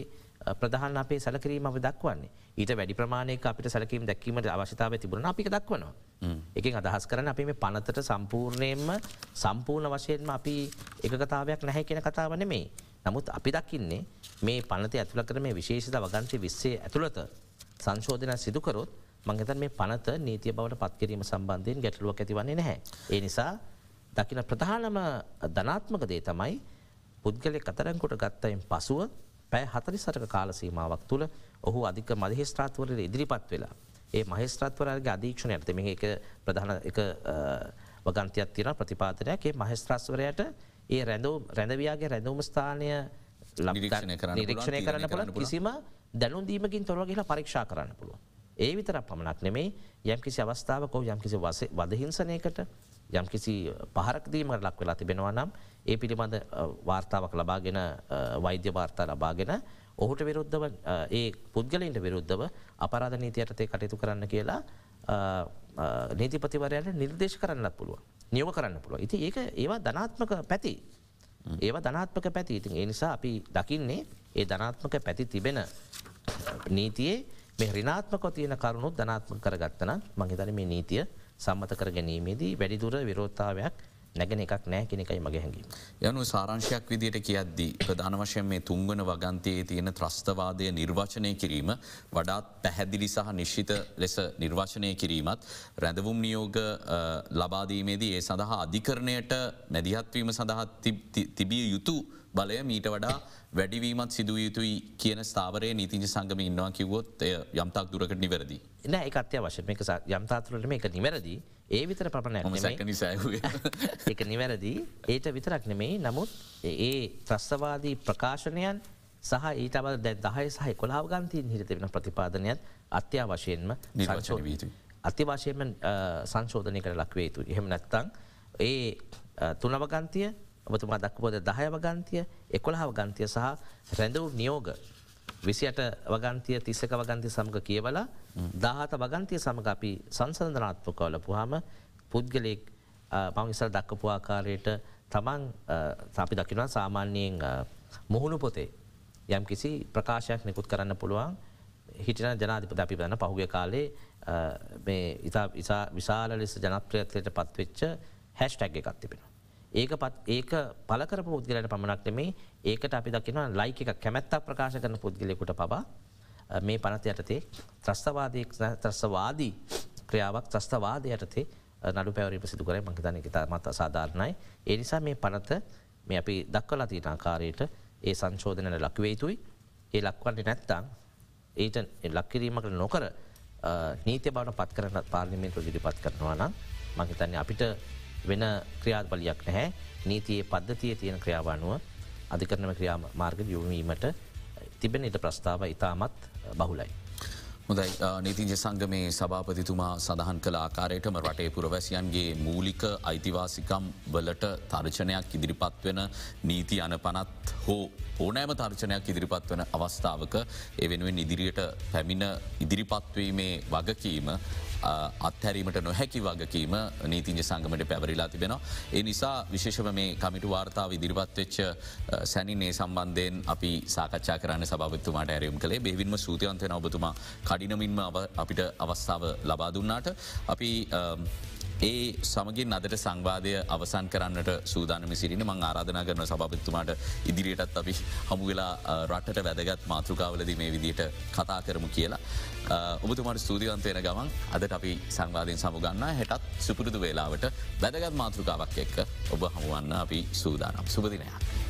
ප්‍රධාන අපේ සැලකිරීම අප දක්වන්නේ ඊට වැඩි ප්‍රමාණයක අපිට සැලකීම දැක්වීමට අවශ්‍යතාව තිබුණ අපික දක්වනවා. එකින් අදහස් කරන අපි මේ පනතට සම්පූර්ණයෙන්ම සම්පූර්ණ වශයෙන්ම අපි එකකතාවයක් නැහැ කියෙන කතාවන මේ. නමුත් අපි දකින්නේ මේ පනත ඇතුළ කර මේ විශේෂත වගන්ති විස්සේ ඇතුළත සංශෝධන සිදුකරොත් මංගතන් මේ පනත නීතිය බවට පත්කිරීම සම්බන්ධයෙන් ගැටලුවක් ඇතිවන්නේ නැහැ. ඒ නිසා දකින ප්‍රධානම ධනාත්මක දේ තමයි පුද්ගලය කතරංකොට ගත්තයින් පසුව පැෑ හතරි සටක කාලසීමාවක් තුළ ඔහු අධික මධහිස්ත්‍රාත්වරයට ඉදිරිපත් වෙලා. ඒ මහිස්ත්‍රත්වරගේ අධීක්ෂණයට මෙ එක ප්‍රධාන එක වගන්තියක් තියෙන ප්‍රතිපාතනයක් ඒ මහිස්ත්‍රස්වරයට ඒ රැඳව රැඳවයාගේ රැඳවම ස්ථානය නිරීක්ෂණය කරන්න පුළ කිසිම දැනුන්දීමකින් තොරව කියලා පරීක්ෂා කරන්න පුළුව. ඒ විතර පමණක් නෙමේ යම් කිසි අවස්ථාවකෝ යම් කිසි වදහිංසනයකට යම් කිසි පහරක්දීමට ලක් වෙලා තිබෙනවා නම් ඒ පිළිබඳ වාර්තාවක් ලබාගෙන වෛද්‍ය වාර්තා ලබාගෙන ඔහුට විරුද්ධව ඒ පුද්ගලන්ට විරුද්ධව අපරාධ නීතියටතේ කටයුතු කරන්න කියලා නීතිපතිවරයට නිර්දේශ කරන්න පුළුව. නියව කරන්න පුළුව. ඉති ඒක ඒවා ධනාත්මක පැති. ඒවා ධනාත්මක පැති ඉතින් ඒ නිසා අපි දකින්නේ ඒ ධනාත්මක පැති තිබෙන නීතියේ මේ රිනාත්මක තියෙන කරුණුත් ධනාත්ම කරගත්තන මහිතන මේ නීතිය සම්මත කර ගැනීමේදී වැඩිදුර විරෝත්තාවයක් නැගෙන එකක් නෑ කෙනෙකයි මගේ හැඟීම. යනු සාරංශයක් විදියට කියද්දී ප්‍රධාන වශයෙන් මේ තුංගන වගන්තයේ තියෙන ත්‍රස්තවාදය නිර්වචනය කිරීම වඩාත් පැහැදිලි සහ නිශ්ෂිත ලෙස නිර්වචනය කිරීමත් රැඳවුම් නියෝග ලබාදීමේදී ඒ සඳහා අධිකරණයට මැදිහත්වීම සඳහත් තිබිය යුතු බලය මීට වඩා වැඩිවීමත් සිදුව යුතුයි කියන ස්ථාවරය නීතිජ සංගම ඉන්නවා කිවොත් යම්තාක් දුරකට නිවැරදි. එන එක අත්‍ය වශය මේක යම්තාතුරට මේ එක නිවැරදි ඒ විතර පපනයක් එක නිවැරදි. ඒට විතරක් නෙමෙයි. නමුත් ඒ ත්‍රස්තවාදී ප්‍රකාශනයන් සහ ඊට බල දැ දහය සහ කොලාවගන්තීන් හිරිත වෙන ප්‍රතිපාදනයත් අත්‍යවශයෙන්ම අතිවාශයෙන්ම සංශෝධනය කර ලක්වේ යුතු එහෙම නැත්තං ඒ තුනවගන්තිය ඔබතුමා දක්වපොද දහය වගන්තිය එකොළහව ගන්තිය සහ රැඳව් නියෝග විසියට වගන්තිය තිස්සක වගන්ති සමඟ කියවල දාහත වගන්තිය සමඟ අපි සංසන්ධනාත්ම කවල පුහම පුද්ගලෙක් මංවිසල් දක්කපු ආකාරයට තමන් අපි දකිනවා සාමාන්‍යයෙන් මුහුණු පොතේ යම් කිසි ප්‍රකාශයක් නිකුත් කරන්න පුළුවන් හිටින ජනාධිපත අපි බන්න පහුග කාලේ ඉතා විශාල ලෙස ජනප්‍රියත්වයට පත්වෙච්ච හැෂ්ටැක් එකක් තිබෙන. ඒක පත් ඒක පලකර පුද්ගලට පමණක් නෙමේ ඒකට අපි දකින ලයික එක කැමැත්තක් ප්‍රකාශ කරන පුද්ගලෙකුට පබා මේ පනත යටතේ ත්‍රස්තවාදය ත්‍රස්වාදී ක්‍රියාවක් ත්‍රස්තවාද යටතේ නඩු පැවරීම සිදු කර මහිතන එක මත සාධාරණයි. ඒ නිසා මේ පනත මේ අපි දක්වලා තියන ආකාරයට ඒ සංශෝධනයට ලක්වේතුයි ඒ ලක්වන්නේ නැත්තං ඒට ලක්කිරීමකට නොකර නීති බවට පත් කරන පාර්ලිමේන්තු දිරිපත් කරනවා නම් මහිතන්නේ අපිට වෙන ක්‍රියාත් බලියක් නැහැ. නීතියේ පද්ධතිය තියෙන ක්‍රියාවනුව අධිකරනම ක්‍රියා මාර්ග යොමීමට තිබෙන ඉට ප්‍රස්ථාව ඉතාමත් බහුලයි. හොදයි නීතිජ සංගමේ සභාපතිතුමා සඳහන් කළ ආකාරයටම රටේ පුරවැසියන්ගේ මූලික අයිතිවාසිකම් වලට තර්චනයක් ඉදිරිපත් වෙන නීති අන පනත් හෝ ඕනෑම තර්චනයක් ඉදිරිපත් වන අවස්ථාවක ඒ වෙනුවෙන් ඉදිරියට පැමිණ ඉදිරිපත්වීමේ වගකීම අත්හැරීමට නොහැකි වගකීම නීතිජ සංගමට පැවරිලා තිබෙනවා. ඒ නිසා විශේෂම මේ කමිටු වාර්තාව ඉදිරිපත්වෙච්ච සැනින්නේ සම්බන්ධයෙන් අපි සාකච්ඡා කරන්න සභාවත්තුමාට ඇරයුම් කළේ. බෙවින්ම සූතියන්තයන ඔබතුමා. කඩිනමින්ම අපිට අවස්ථාව ලබා දුන්නාට. අපි ඒ සමගින් අදට සංවාදය අවසන් කරන්නට සූදානම සිරින මං ආරාධනා කරන සභපත්තුමාට ඉදිරියටත් අපි හමු වෙලා රටට වැදගත් මාතෘකාවලද මේ විදියට කතා කරමු කියලා. ඔබතුමට ස්තුතිවන්තයන ගමන් අදට අපි සංවාධයෙන් සමුගන්න හෙටත් සුපුරුදු වේලාවට වැදගත් මාතෘකාවක් එක්ක ඔබ හමුවන්න අපි සූදානම් සුපදිනයක්.